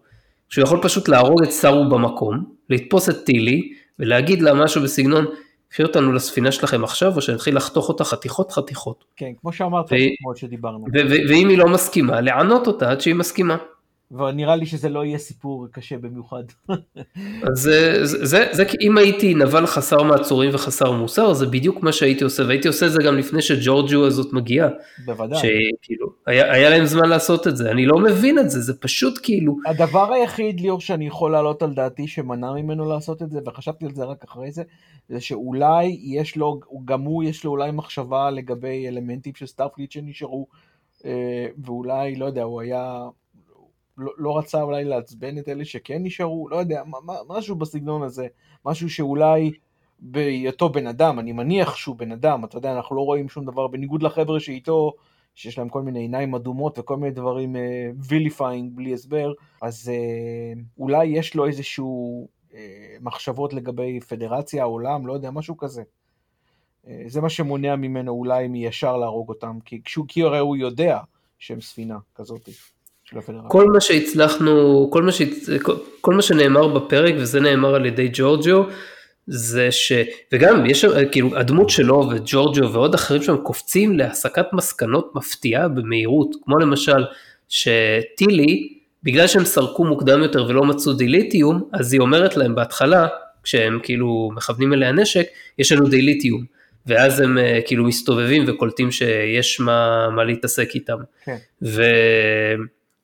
שהוא יכול פשוט להרוג את סארו במקום, לתפוס את טילי ולהגיד לה משהו בסגנון, קחי אותנו לספינה שלכם עכשיו או שנתחיל לחתוך אותה חתיכות חתיכות. כן, כמו שאמרת, כמו שדיברנו. ואם היא לא מסכימה, לענות אותה עד שהיא מסכימה. ונראה לי שזה לא יהיה סיפור קשה במיוחד. אז זה, זה, זה, זה כי אם הייתי נבל חסר מעצורים וחסר מוסר, זה בדיוק מה שהייתי עושה, והייתי עושה את זה גם לפני שג'ורג'ו הזאת מגיעה, בוודאי. שכאילו, היה, היה להם זמן לעשות את זה, אני לא מבין את זה, זה פשוט כאילו, הדבר היחיד, ליאור, שאני יכול להעלות על דעתי שמנע ממנו לעשות את זה, וחשבתי על זה רק אחרי זה, זה שאולי יש לו, גם הוא יש לו אולי מחשבה לגבי אלמנטים של Starfleet שנשארו, אה, ואולי, לא יודע, הוא היה, לא, לא רצה אולי לעצבן את אלה שכן נשארו, לא יודע, מה- משהו בסגנון הזה, משהו שאולי בהיותו בן אדם, אני מניח שהוא בן אדם, אתה יודע, אנחנו לא רואים שום דבר, בניגוד לחבר'ה שאיתו, שיש להם כל מיני עיניים אדומות וכל מיני דברים vilifying בלי הסבר, אז אה, אולי יש לו איזשהו אה, מחשבות לגבי פדרציה, העולם, לא יודע, משהו כזה. אה, זה מה שמונע ממנו אולי מישר להרוג אותם, כי, כי הרי הוא יודע שהם ספינה כזאת. כל מה שהצלחנו, כל מה, שהצ... כל, מה שנאמר בפרק, וזה נאמר על ידי ג'ורג'ו, זה ש... וגם יש כאילו, הדמות שלו וג'ורג'ו ועוד אחרים שם קופצים להסקת מסקנות מפתיעה במהירות, כמו למשל, שטילי, בגלל שהם סרקו מוקדם יותר ולא מצאו דיליטיום, אז היא אומרת להם בהתחלה, כשהם כאילו מכוונים אליה נשק, יש לנו דיליטיום. ואז הם אה, כאילו מסתובבים וקולטים שיש מה, מה להתעסק איתם. כן.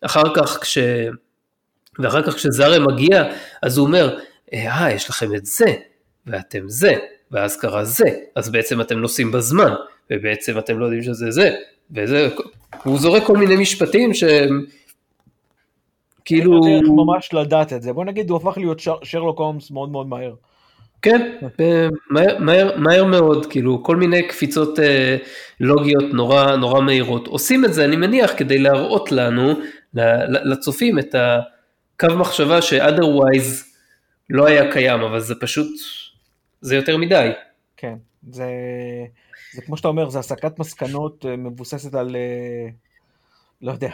ואחר כך כש... ואחר כך כשזארה מגיע, אז הוא אומר, אה, יש לכם את זה, ואתם זה, ואז קרה זה, אז בעצם אתם נוסעים בזמן, ובעצם אתם לא יודעים שזה זה, וזה, הוא זורק כל מיני משפטים שהם, כאילו, אין דרך ממש לדעת את זה. בוא נגיד, הוא הפך להיות שר, שרלוק הולמס מאוד מאוד מהר. כן, אה, מהר, מהר, מהר מאוד, כאילו, כל מיני קפיצות אה, לוגיות נורא, נורא מהירות. עושים את זה, אני מניח, כדי להראות לנו, לצופים, את הקו מחשבה ש-otherwise לא היה קיים, אבל זה פשוט, זה יותר מדי. כן, זה, זה כמו שאתה אומר, זה הסקת מסקנות אה, מבוססת על, אה, לא יודע,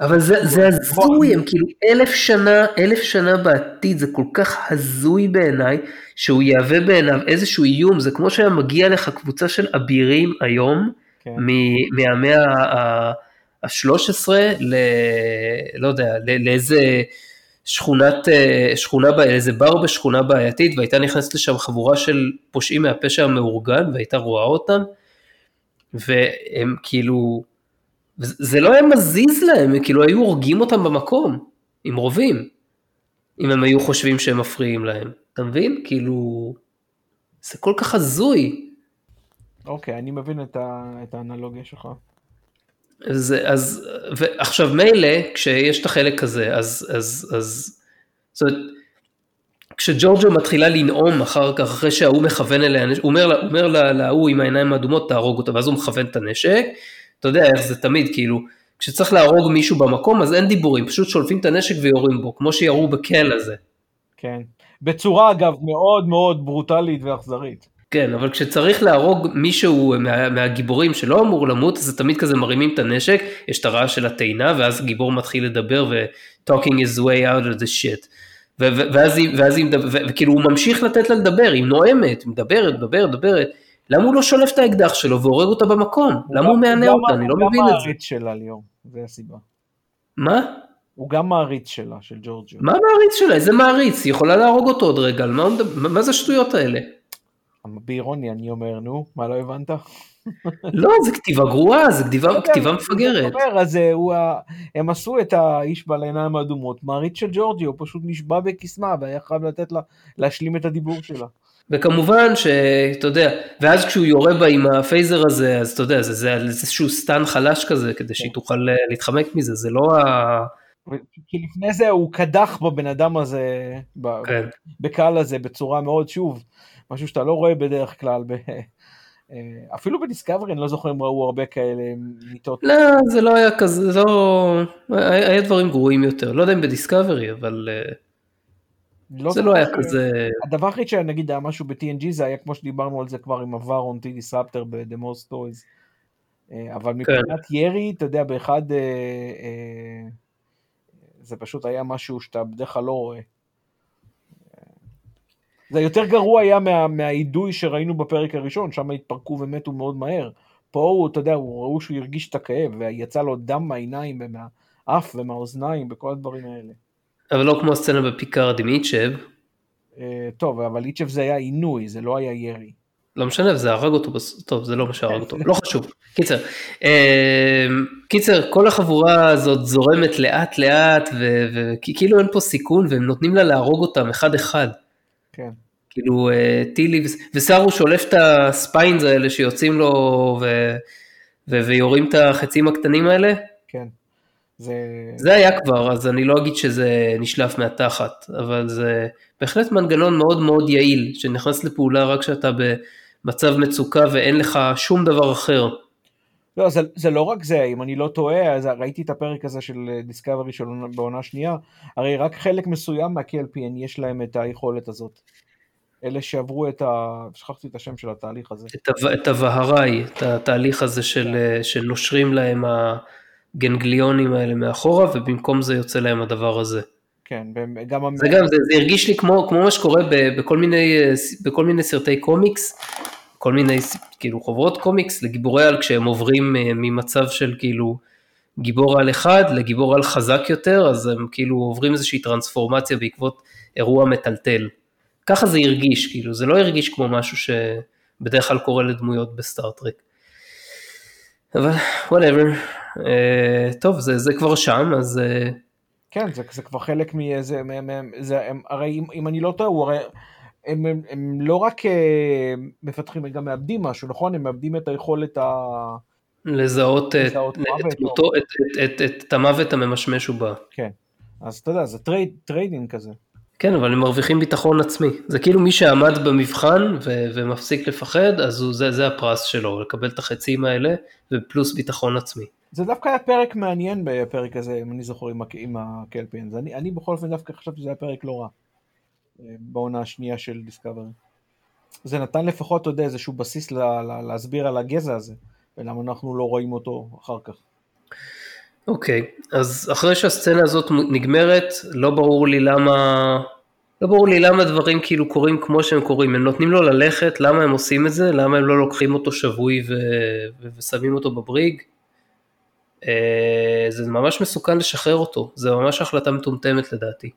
אבל זה, זה הזוי, הם כאילו אלף שנה, אלף שנה בעתיד, זה כל כך הזוי בעיניי, שהוא יהווה בעיניו איזשהו איום, זה כמו שהיה מגיע לך קבוצה של אבירים היום, כן. מ- מהמאה ה-13 ל... לא יודע, לאיזה שכונת, אה, שכונה, איזה בר בשכונה בעייתית, והייתה נכנסת לשם חבורה של פושעים מהפשע המאורגן, והייתה רואה אותם, והם כאילו, זה לא היה מזיז להם, הם כאילו היו הורגים אותם במקום, עם רובים, אם הם היו חושבים שהם מפריעים להם, אתה מבין? כאילו, זה כל כך הזוי. אוקיי, אני מבין את, ה, את האנלוגיה שלך. אז, אז ועכשיו מילא כשיש את החלק הזה אז אז אז זאת אומרת, כשג'ורג'ו מתחילה לנאום אחר כך אחרי שההוא מכוון אליה הוא אומר לה- אומר לה- להוא עם העיניים האדומות תהרוג אותה ואז הוא מכוון את הנשק אתה יודע איך זה תמיד כאילו כשצריך להרוג מישהו במקום אז אין דיבורים פשוט שולפים את הנשק ויורים בו כמו שירו בקל הזה כן. בצורה, אגב, מאוד מאוד ברוטלית ואכזרית. כן, אבל כשצריך להרוג מישהו מה, מהגיבורים שלא אמור למות, אז תמיד כזה מרימים את הנשק, יש את הרעש של הטעינה, ואז גיבור מתחיל לדבר ו-talking his way out of the shit. ואז היא, ואז היא וכאילו הוא ממשיך לתת לה לדבר, היא נואמת, מדברת, מדברת, מדברת. למה הוא לא שולף את האקדח שלו והורג אותה במקום? למה הוא מענה גם- אותה? אני לא הוא גם מבין את זה. מעריץ שלה, ליאור, זה הסיבה. מה? הוא גם מעריץ שלה, של ג'ורג'יו. מה מעריץ שלה? איזה מעריץ? היא יכולה להרוג אותו עוד רגע, הוא מה מה זה השטויות האלה? באירוניה אני אומר, נו, מה לא הבנת? לא, זה כתיבה גרועה, זה כתיבה, כתיבה מפגרת. אומר, אז אה, הוא הם עשו את האיש בעל העיניים האדומות, מעריץ של ג'ורג'י, הוא פשוט נשבע בקסמה והיה חייב לתת לה להשלים את הדיבור שלה. וכמובן שאתה יודע, ואז כשהוא יורה בה עם הפייזר הזה, אז אתה יודע, זה, זה, זה איזשהו סטן חלש כזה, כדי שהיא תוכל אה, להתחמק מזה, זה לא ה... כי לפני זה הוא קדח בבן אדם הזה, כן. בקהל הזה, בצורה מאוד, שוב, משהו שאתה לא רואה בדרך כלל. ב... אה, אפילו בדיסקאברי אני לא זוכר אם ראו הרבה כאלה מיטות. לא, זה לא היה כזה, לא... היה דברים גרועים יותר, לא יודע אם בדיסקאברי, אבל... אה, לא זה לא היה כזה... הדבר הכי שנגיד היה משהו ב-TNG זה היה כמו שדיברנו על זה כבר עם on T Disruptor ב-The Most Toys. אה, אבל כן. מבחינת כן. ירי, אתה יודע, באחד... זה פשוט היה משהו שאתה בדרך כלל לא רואה. זה יותר גרוע היה מה, מהאידוי שראינו בפרק הראשון, שם התפרקו ומתו מאוד מהר. פה הוא, אתה יודע, הוא ראו שהוא הרגיש את הכאב, ויצא לו דם מהעיניים ומהאף ומהאוזניים וכל הדברים האלה. אבל לא כמו הסצנה ב Picard עם איצ'ב. אה, טוב, אבל איצ'ב זה היה עינוי, זה לא היה ירי. לא משנה, זה הרג אותו, טוב, זה לא מה שהרג אותו, לא חשוב. קיצר, אה, קיצר, כל החבורה הזאת זורמת לאט לאט, וכאילו אין פה סיכון, והם נותנים לה להרוג אותם אחד אחד. כן. כאילו אה, טילי, וסארו שולף את ה spines האלה שיוצאים לו ו, ו, ויורים את החצים הקטנים האלה. כן. זה... זה היה כבר, אז אני לא אגיד שזה נשלף מהתחת, אבל זה בהחלט מנגנון מאוד מאוד יעיל, שנכנס לפעולה רק כשאתה במצב מצוקה ואין לך שום דבר אחר. לא, זה, זה לא רק זה, אם אני לא טועה, אז ראיתי את הפרק הזה של דיסקאברי של בעונה שנייה, הרי רק חלק מסוים מה-KLPN יש להם את היכולת הזאת. אלה שעברו את ה... שכחתי את השם של התהליך הזה. את, הוהראי, את התהליך הזה של, כן. שנושרים להם הגנגליונים האלה מאחורה, ובמקום זה יוצא להם הדבר הזה. כן, גם... זה גם, זה, זה הרגיש לי כמו, כמו מה שקורה ב, בכל, מיני, בכל מיני סרטי קומיקס, כל מיני כאילו חוברות קומיקס לגיבורי על כשהם עוברים אה, ממצב של כאילו גיבור על אחד לגיבור על חזק יותר, אז הם כאילו עוברים איזושהי טרנספורמציה בעקבות אירוע מטלטל. ככה זה הרגיש, כאילו, זה לא הרגיש כמו משהו שבדרך כלל קורה לדמויות ב Star Trek. אבל whatever, uh, טוב, זה, זה כבר שם, אז... Uh... כן, זה, זה כבר חלק מאיזה, זה, הם, הרי אם, אם אני לא טועה, הוא הרי, הם, הם, הם לא רק uh, מפתחים, הם גם מאבדים משהו, נכון? הם מאבדים את היכולת ה... לזהות, לזהות את, את, מותו, את, את, את, את המוות הממשמש ובא. כן, אז אתה יודע, זה trade, trading כזה. כן, אבל הם מרוויחים ביטחון עצמי. זה כאילו מי שעמד במבחן ו- ומפסיק לפחד, אז הוא, זה, זה הפרס שלו, לקבל את החצים האלה, ופלוס ביטחון עצמי. זה דווקא היה פרק מעניין בפרק הזה, אם אני זוכר, עם, עם ה Kelpiens. אני, אני בכל אופן דווקא חשבתי שזה היה פרק לא רע, אה, בעונה השנייה של Discovery. זה נתן לפחות, אתה יודע, איזשהו בסיס לה, לה, להסביר על הגזע הזה, ולמה אנחנו לא רואים אותו אחר כך. אוקיי, okay, אז אחרי שהסצנה הזאת נגמרת, לא ברור לי למה, לא ברור לי למה דברים כאילו קורים כמו שהם קורים, הם נותנים לו ללכת, למה הם עושים את זה, למה הם לא לוקחים אותו שבוי ו... ושמים אותו בבריג, אה, זה ממש מסוכן לשחרר אותו, זה ממש החלטה מטומטמת לדעתי.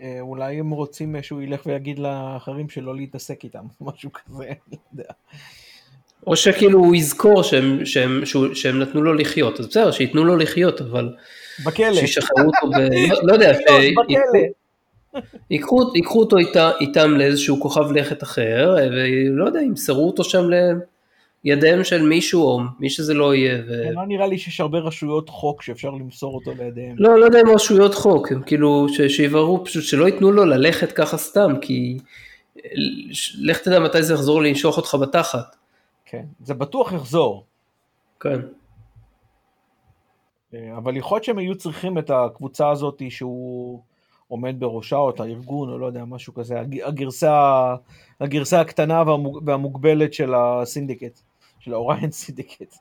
אה, אולי הם רוצים שהוא ילך ויגיד לאחרים שלא להתעסק איתם, משהו כזה, אני יודע. או שכאילו הוא יזכור שהם, שהם, שהם, שהם נתנו לו לחיות, אז בסדר, שייתנו לו לחיות, אבל... בכלא. שישחררו אותו ב... לא, לא יודע, ייקחו, ייקחו אותו איתה, איתם לאיזשהו כוכב לכת אחר, ולא יודע, ימסרו אותו שם לידיהם של מישהו או מי שזה לא יהיה. ו... לא נראה לי שיש הרבה רשויות חוק שאפשר למסור אותו לידיהם. לא, לא יודע אם רשויות חוק, הם כאילו, שיבררו פשוט, שלא ייתנו לו ללכת ככה סתם, כי לך תדע מתי זה יחזור לנשוך אותך בתחת. כן, זה בטוח יחזור. כן. אה, אבל יכול להיות שהם היו צריכים את הקבוצה הזאת שהוא עומד בראשה, או את הארגון, או לא יודע, משהו כזה, הגרסה, הגרסה הקטנה והמוגבלת של הסינדיקט, של ה Orion Syndicate.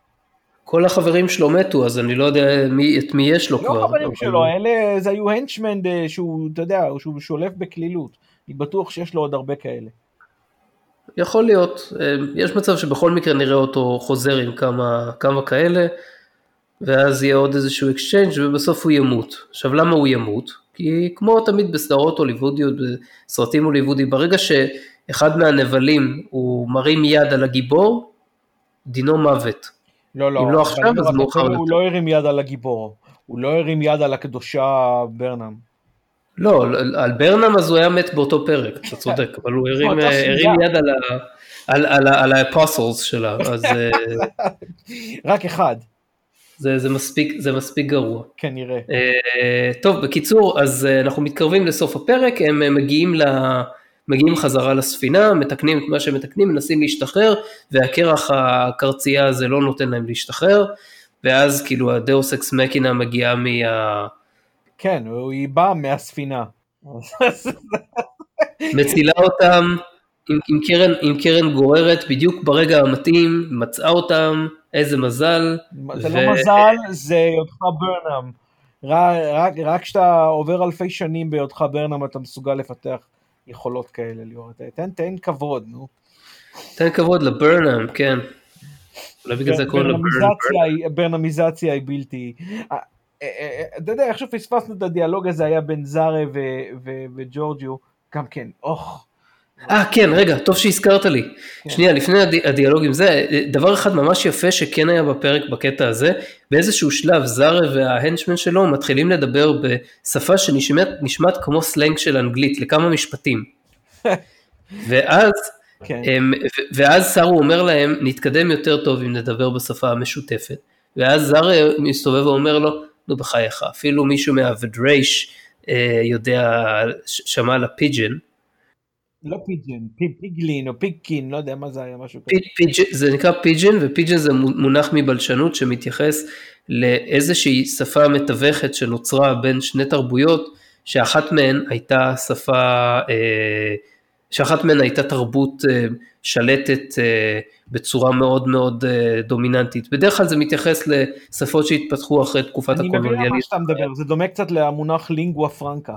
כל החברים שלו מתו, אז אני לא יודע מי, את מי יש לו לא כבר. לא חברים שלו, אלה, זה היו henchmen אה, שהוא, אתה יודע, שהוא שולף בקלילות. אני בטוח שיש לו עוד הרבה כאלה. יכול להיות, אה, יש מצב שבכל מקרה נראה אותו חוזר עם כמה, כמה כאלה, ואז יהיה עוד איזשהו exchange ובסוף הוא ימות. עכשיו למה הוא ימות? כי כמו תמיד בסדרות הוליוודיות, בסרטים הוליוודיים, ברגע שאחד מהנבלים הוא מרים יד על הגיבור, דינו מוות. לא, לא, אם לא עכשיו אז מאוחר יותר. הוא לא הרים יד על הגיבור, הוא לא הרים יד על הקדושה ברנם. לא, על ברנם אז הוא היה מת באותו פרק, אתה צודק, אבל הוא הרים יד על האפוסלס שלה, אז... רק אחד. זה, זה, מספיק, זה מספיק גרוע. כנראה. Uh, טוב, בקיצור, אז uh, אנחנו מתקרבים לסוף הפרק, הם uh, מגיעים, ל, מגיעים חזרה לספינה, מתקנים את מה שהם מתקנים, מנסים להשתחרר, והקרח הקרצייה הזה לא נותן להם להשתחרר, ואז כאילו הדאוס אקס מקינה מגיעה מה... כן, היא באה מהספינה. מצילה אותם עם, עם, קרן, עם קרן גוררת בדיוק ברגע המתאים, מצאה אותם, איזה מזל. זה ו... לא מזל, זה היותך ברנאם. רק כשאתה עובר אלפי שנים בהיותך ברנאם אתה מסוגל לפתח יכולות כאלה, ליאור. תן, תן כבוד, נו. תן כבוד לברנאם, כן. אולי בגלל זה קוראים לברנאם. ברנאמיזציה היא בלתי... אה, אה, אה, אתה יודע, איך שפספסנו את הדיאלוג הזה היה בין זארה וג'ורג'יו, גם כן, אוח. אה כן רגע טוב שהזכרת לי כן. שנייה לפני הדי, הדיאלוג עם זה דבר אחד ממש יפה שכן היה בפרק בקטע הזה באיזשהו שלב זארה וההנצ'מן שלו מתחילים לדבר בשפה שנשמעת כמו סלנג של אנגלית לכמה משפטים ואז כן. הם, ואז סארו אומר להם נתקדם יותר טוב אם נדבר בשפה המשותפת ואז זארה מסתובב ואומר לו נו בחייך אפילו מישהו מה V'draysh אה, יודע שמע על ה pidgin לא pidgin, פיגלין או פיגקין, לא יודע מה זה היה, משהו כזה. זה נקרא pidgin, ו pidgin זה מונח מבלשנות שמתייחס לאיזושהי שפה מתווכת שנוצרה בין שני תרבויות, שאחת מהן הייתה שפה, אה, שאחת מהן הייתה תרבות אה, שלטת אה, בצורה מאוד מאוד דומיננטית. בדרך כלל זה מתייחס לשפות שהתפתחו אחרי תקופת הקולוניאליזם. אני מבין על מה שאתה מדבר, זה דומה קצת למונח לינגואה פרנקה.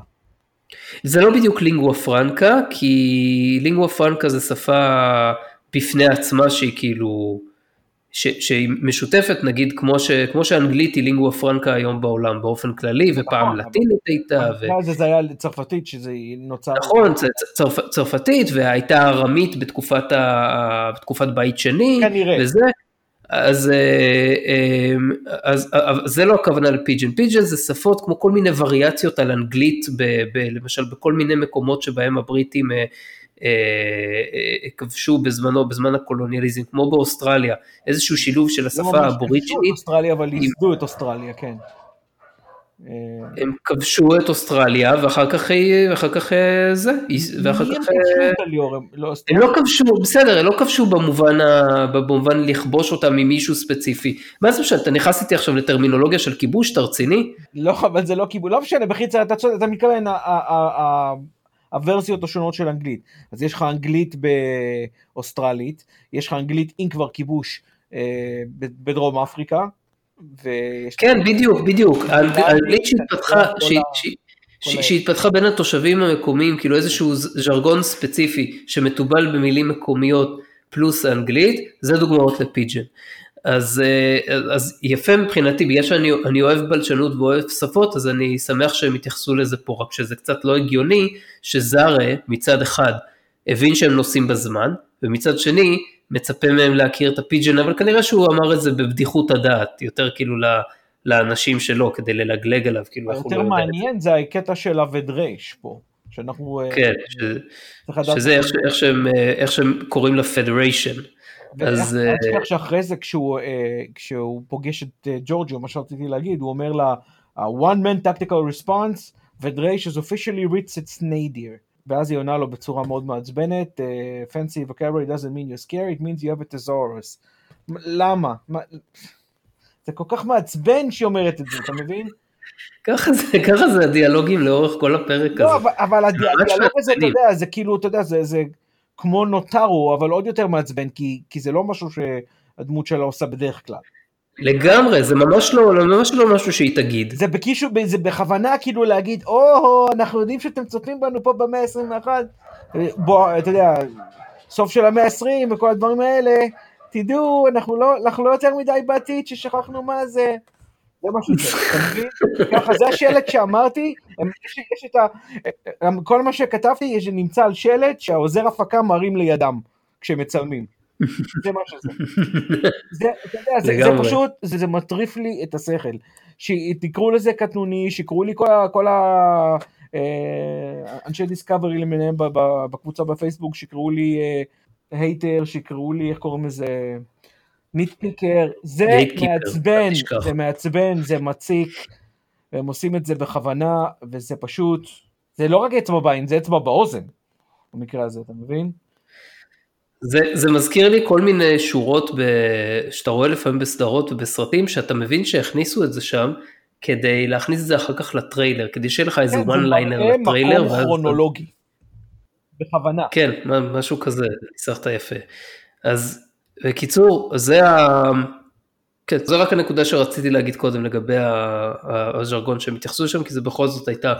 זה לא בדיוק לינגואה פרנקה, כי לינגואה פרנקה זה שפה בפני עצמה שהיא כאילו, ש, שהיא משותפת נגיד כמו, ש, כמו שאנגלית היא לינגואה פרנקה היום בעולם באופן כללי, נכון, ופעם לטינית הייתה. ו... זה, היה צרפתית שזה נוצר. נכון, צרפ, צרפתית והייתה ארמית בתקופת, ה, בתקופת בית שני. כנראה. וזה, אז, אה, אה, אז, אז זה לא הכוונה לפיג'ן, פיג'ן זה שפות כמו כל מיני וריאציות על אנגלית, ב, ב, למשל בכל מיני מקומות שבהם הבריטים אה, כבשו בזמנו, בזמן הקולוניאליזם, כמו באוסטרליה, איזשהו שילוב של השפה לא האבוריג'ינית. אוסטרליה, אבל ייסדו את אוסטרליה, כן. הם כבשו את אוסטרליה ואחר כך זה ואחר כך הם לא כבשו בסדר הם לא כבשו במובן במובן לכבוש אותם ממישהו ספציפי מה זה משנה אתה נכנס איתי עכשיו לטרמינולוגיה של כיבוש אתה רציני? לא אבל זה לא כיבוש לא משנה בחיצה אתה צודק אתה מתכוון הוורסיות השונות של אנגלית אז יש לך אנגלית באוסטרלית יש לך אנגלית עם כבר כיבוש אה, בדרום אפריקה כן, בדיוק, בדיוק. האנגלית שהתפתחה, שהתפתחה בין התושבים המקומיים, כאילו איזשהו ז'רגון ספציפי שמתובל במילים מקומיות פלוס האנגלית, זה דוגמאות לפיג'ן. אז, אה, אז יפה מבחינתי, בגלל שאני אוהב בלשנות ואוהב שפות, אז אני שמח שהם התייחסו לזה פה, רק שזה קצת לא הגיוני שזארה מצד אחד הבין שהם נוסעים בזמן, ומצד שני מצפה מהם להכיר את הפיג'ן, אבל כנראה שהוא אמר את זה בבדיחות הדעת, יותר כאילו לאנשים שלו, כדי ללגלג עליו, כאילו איך הוא לא יודע. יותר מעניין זה הקטע של אבד רייש פה, שאנחנו... אה, כן. שזה איך, איך, שהם, אה, איך שהם קוראים לפדריישן. אז... אל תשכח שאחרי זה כשהוא, אה, כשהוא פוגש את ג'ורג'ו, מה שרציתי להגיד, הוא אומר לה, one man tactical response, ודרייש is officially reached its nadir. ואז היא עונה לו בצורה מאוד מעצבנת, fancy vocabulary doesn't mean you're scared, it means you have a thesaurus. למה? מה... זה כל כך מעצבן שהיא אומרת את זה, אתה מבין? ככה זה, ככה זה הדיאלוגים לאורך כל הפרק לא, הזה. לא, אבל, אבל הדיאלוג הזה, אתה יודע, זה כאילו, אתה יודע, זה, זה כמו נוטרו, אבל עוד יותר מעצבן, כי, כי זה לא משהו שהדמות שלה עושה בדרך כלל. לגמרי, זה ממש לא, ממש לא משהו שהיא תגיד. זה, בקישו, זה בכוונה כאילו להגיד, או, אנחנו יודעים שאתם צופים בנו פה במאה ה-21, בוא, אתה יודע, סוף של המאה ה-20 וכל הדברים האלה, תדעו, אנחנו לא, אנחנו לא יותר מדי בעתיד ששכחנו מה זה. זה מה שזה, אתה מבין? ככה, זה השלט שאמרתי, יש, יש את ה... כל מה שכתבתי יש, נמצא על שלט שהעוזר הפקה מרים לידם כשהם מצלמים. זה מה שזה. זה, אתה יודע, זה, זה פשוט, זה, זה מטריף לי את השכל. שתקראו לזה קטנוני, שיקראו לי כל, כל אה, אנשי Discovery למיניהם בקבוצה בפייסבוק שיקראו לי hater, שיקראו לי, איך קוראים לזה? nitpicker, זה מעצבן, זה מעצבן, זה מציק, והם עושים את זה בכוונה, וזה פשוט, זה לא רק אצבע בעין, זה אצבע באוזן, במקרה הזה, אתה מבין? זה, זה מזכיר לי כל מיני שורות ב, שאתה רואה לפעמים בסדרות ובסרטים, שאתה מבין שהכניסו את זה שם, כדי להכניס את זה אחר כך לטריילר, כדי שיהיה לך איזה one liner לטריילר. זה מקום כרונולוגי, בכוונה. כן, משהו כזה, ניסחת יפה. אז בקיצור, זה ה... כן, זו רק הנקודה שרציתי להגיד קודם לגבי הז'רגון שהם התייחסו לשם, כי זה בכל זאת הייתה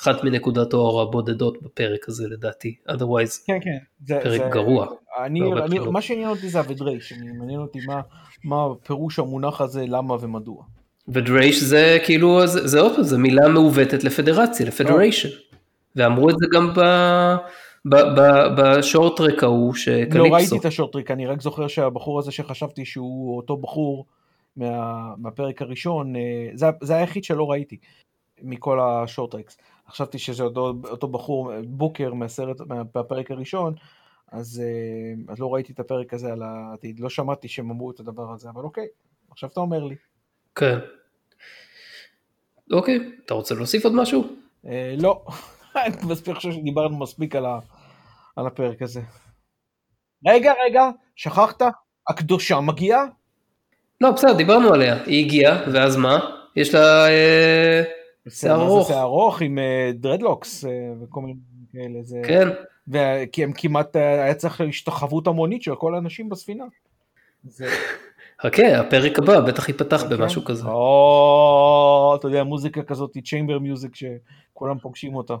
אחת מנקודת האור הבודדות בפרק הזה לדעתי, otherwise כן, כן, זה, פרק זה, גרוע. אני, אני, מה שעניין אותי זה הוודרייש, מעניין אותי מה, מה פירוש המונח הזה, למה ומדוע. ודרייש זה כאילו, זה, זה עוד פעם, זה מילה מעוותת לפדרציה, לפדריישן. ואמרו את זה גם ב... בשורטרק ההוא שקליפסו. לא ראיתי את השורטרק, אני רק זוכר שהבחור הזה שחשבתי שהוא אותו בחור מה, מהפרק הראשון, אה, זה, זה היחיד שלא ראיתי מכל השורטרקס. חשבתי שזה אותו, אותו בחור, בוקר מהסרט, מהפרק הראשון, אז, אה, אז לא ראיתי את הפרק הזה על העתיד, לא שמעתי שהם אמרו את הדבר הזה, אבל אוקיי, עכשיו אתה אומר לי. כן. אוקיי, אתה רוצה להוסיף עוד משהו? אה, לא, אני מספיק חושב שדיברנו מספיק על, ה, על הפרק הזה. רגע, רגע, שכחת? הקדושה מגיעה? לא, בסדר, דיברנו עליה. היא הגיעה, ואז מה? יש לה אה, שיער ארוך. שיער ארוך עם אה, דרדלוקס אה, וכל מיני כאלה. זה... כן. כי הם כמעט, אה, היה צריך השתחוות המונית של כל האנשים בספינה. זה... חכה, הפרק הבא בטח ייפתח okay. במשהו כזה. או, אתה יודע, מוזיקה כזאת, צ'יימבר מיוזיק שכולם פוגשים אותה.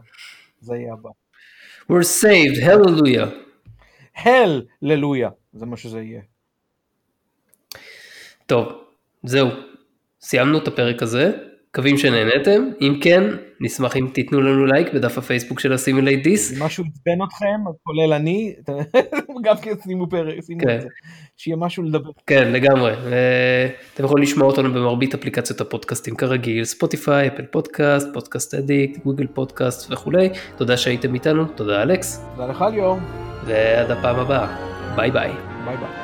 זה יהיה הבא. We're saved, הללויה. הללויה, זה מה שזה יהיה. טוב, זהו. סיימנו את הפרק הזה. מקווים שנהנתם, אם כן, נשמח אם תיתנו לנו לייק בדף הפייסבוק של ה Simulate This. אם משהו עצבן אתכם, כולל אני, גם כן שימו פרק, שימו את כן. זה, שיהיה משהו לדבר. כן, לגמרי. אתם יכולים לשמוע אותנו במרבית אפליקציות הפודקאסטים כרגיל, ספוטיפיי, Apple Podcast, Podcast Addict, Google Podcast וכולי. תודה שהייתם איתנו, תודה אלכס. תודה לך ליאור. ועד הפעם הבאה, ביי ביי. ביי ביי.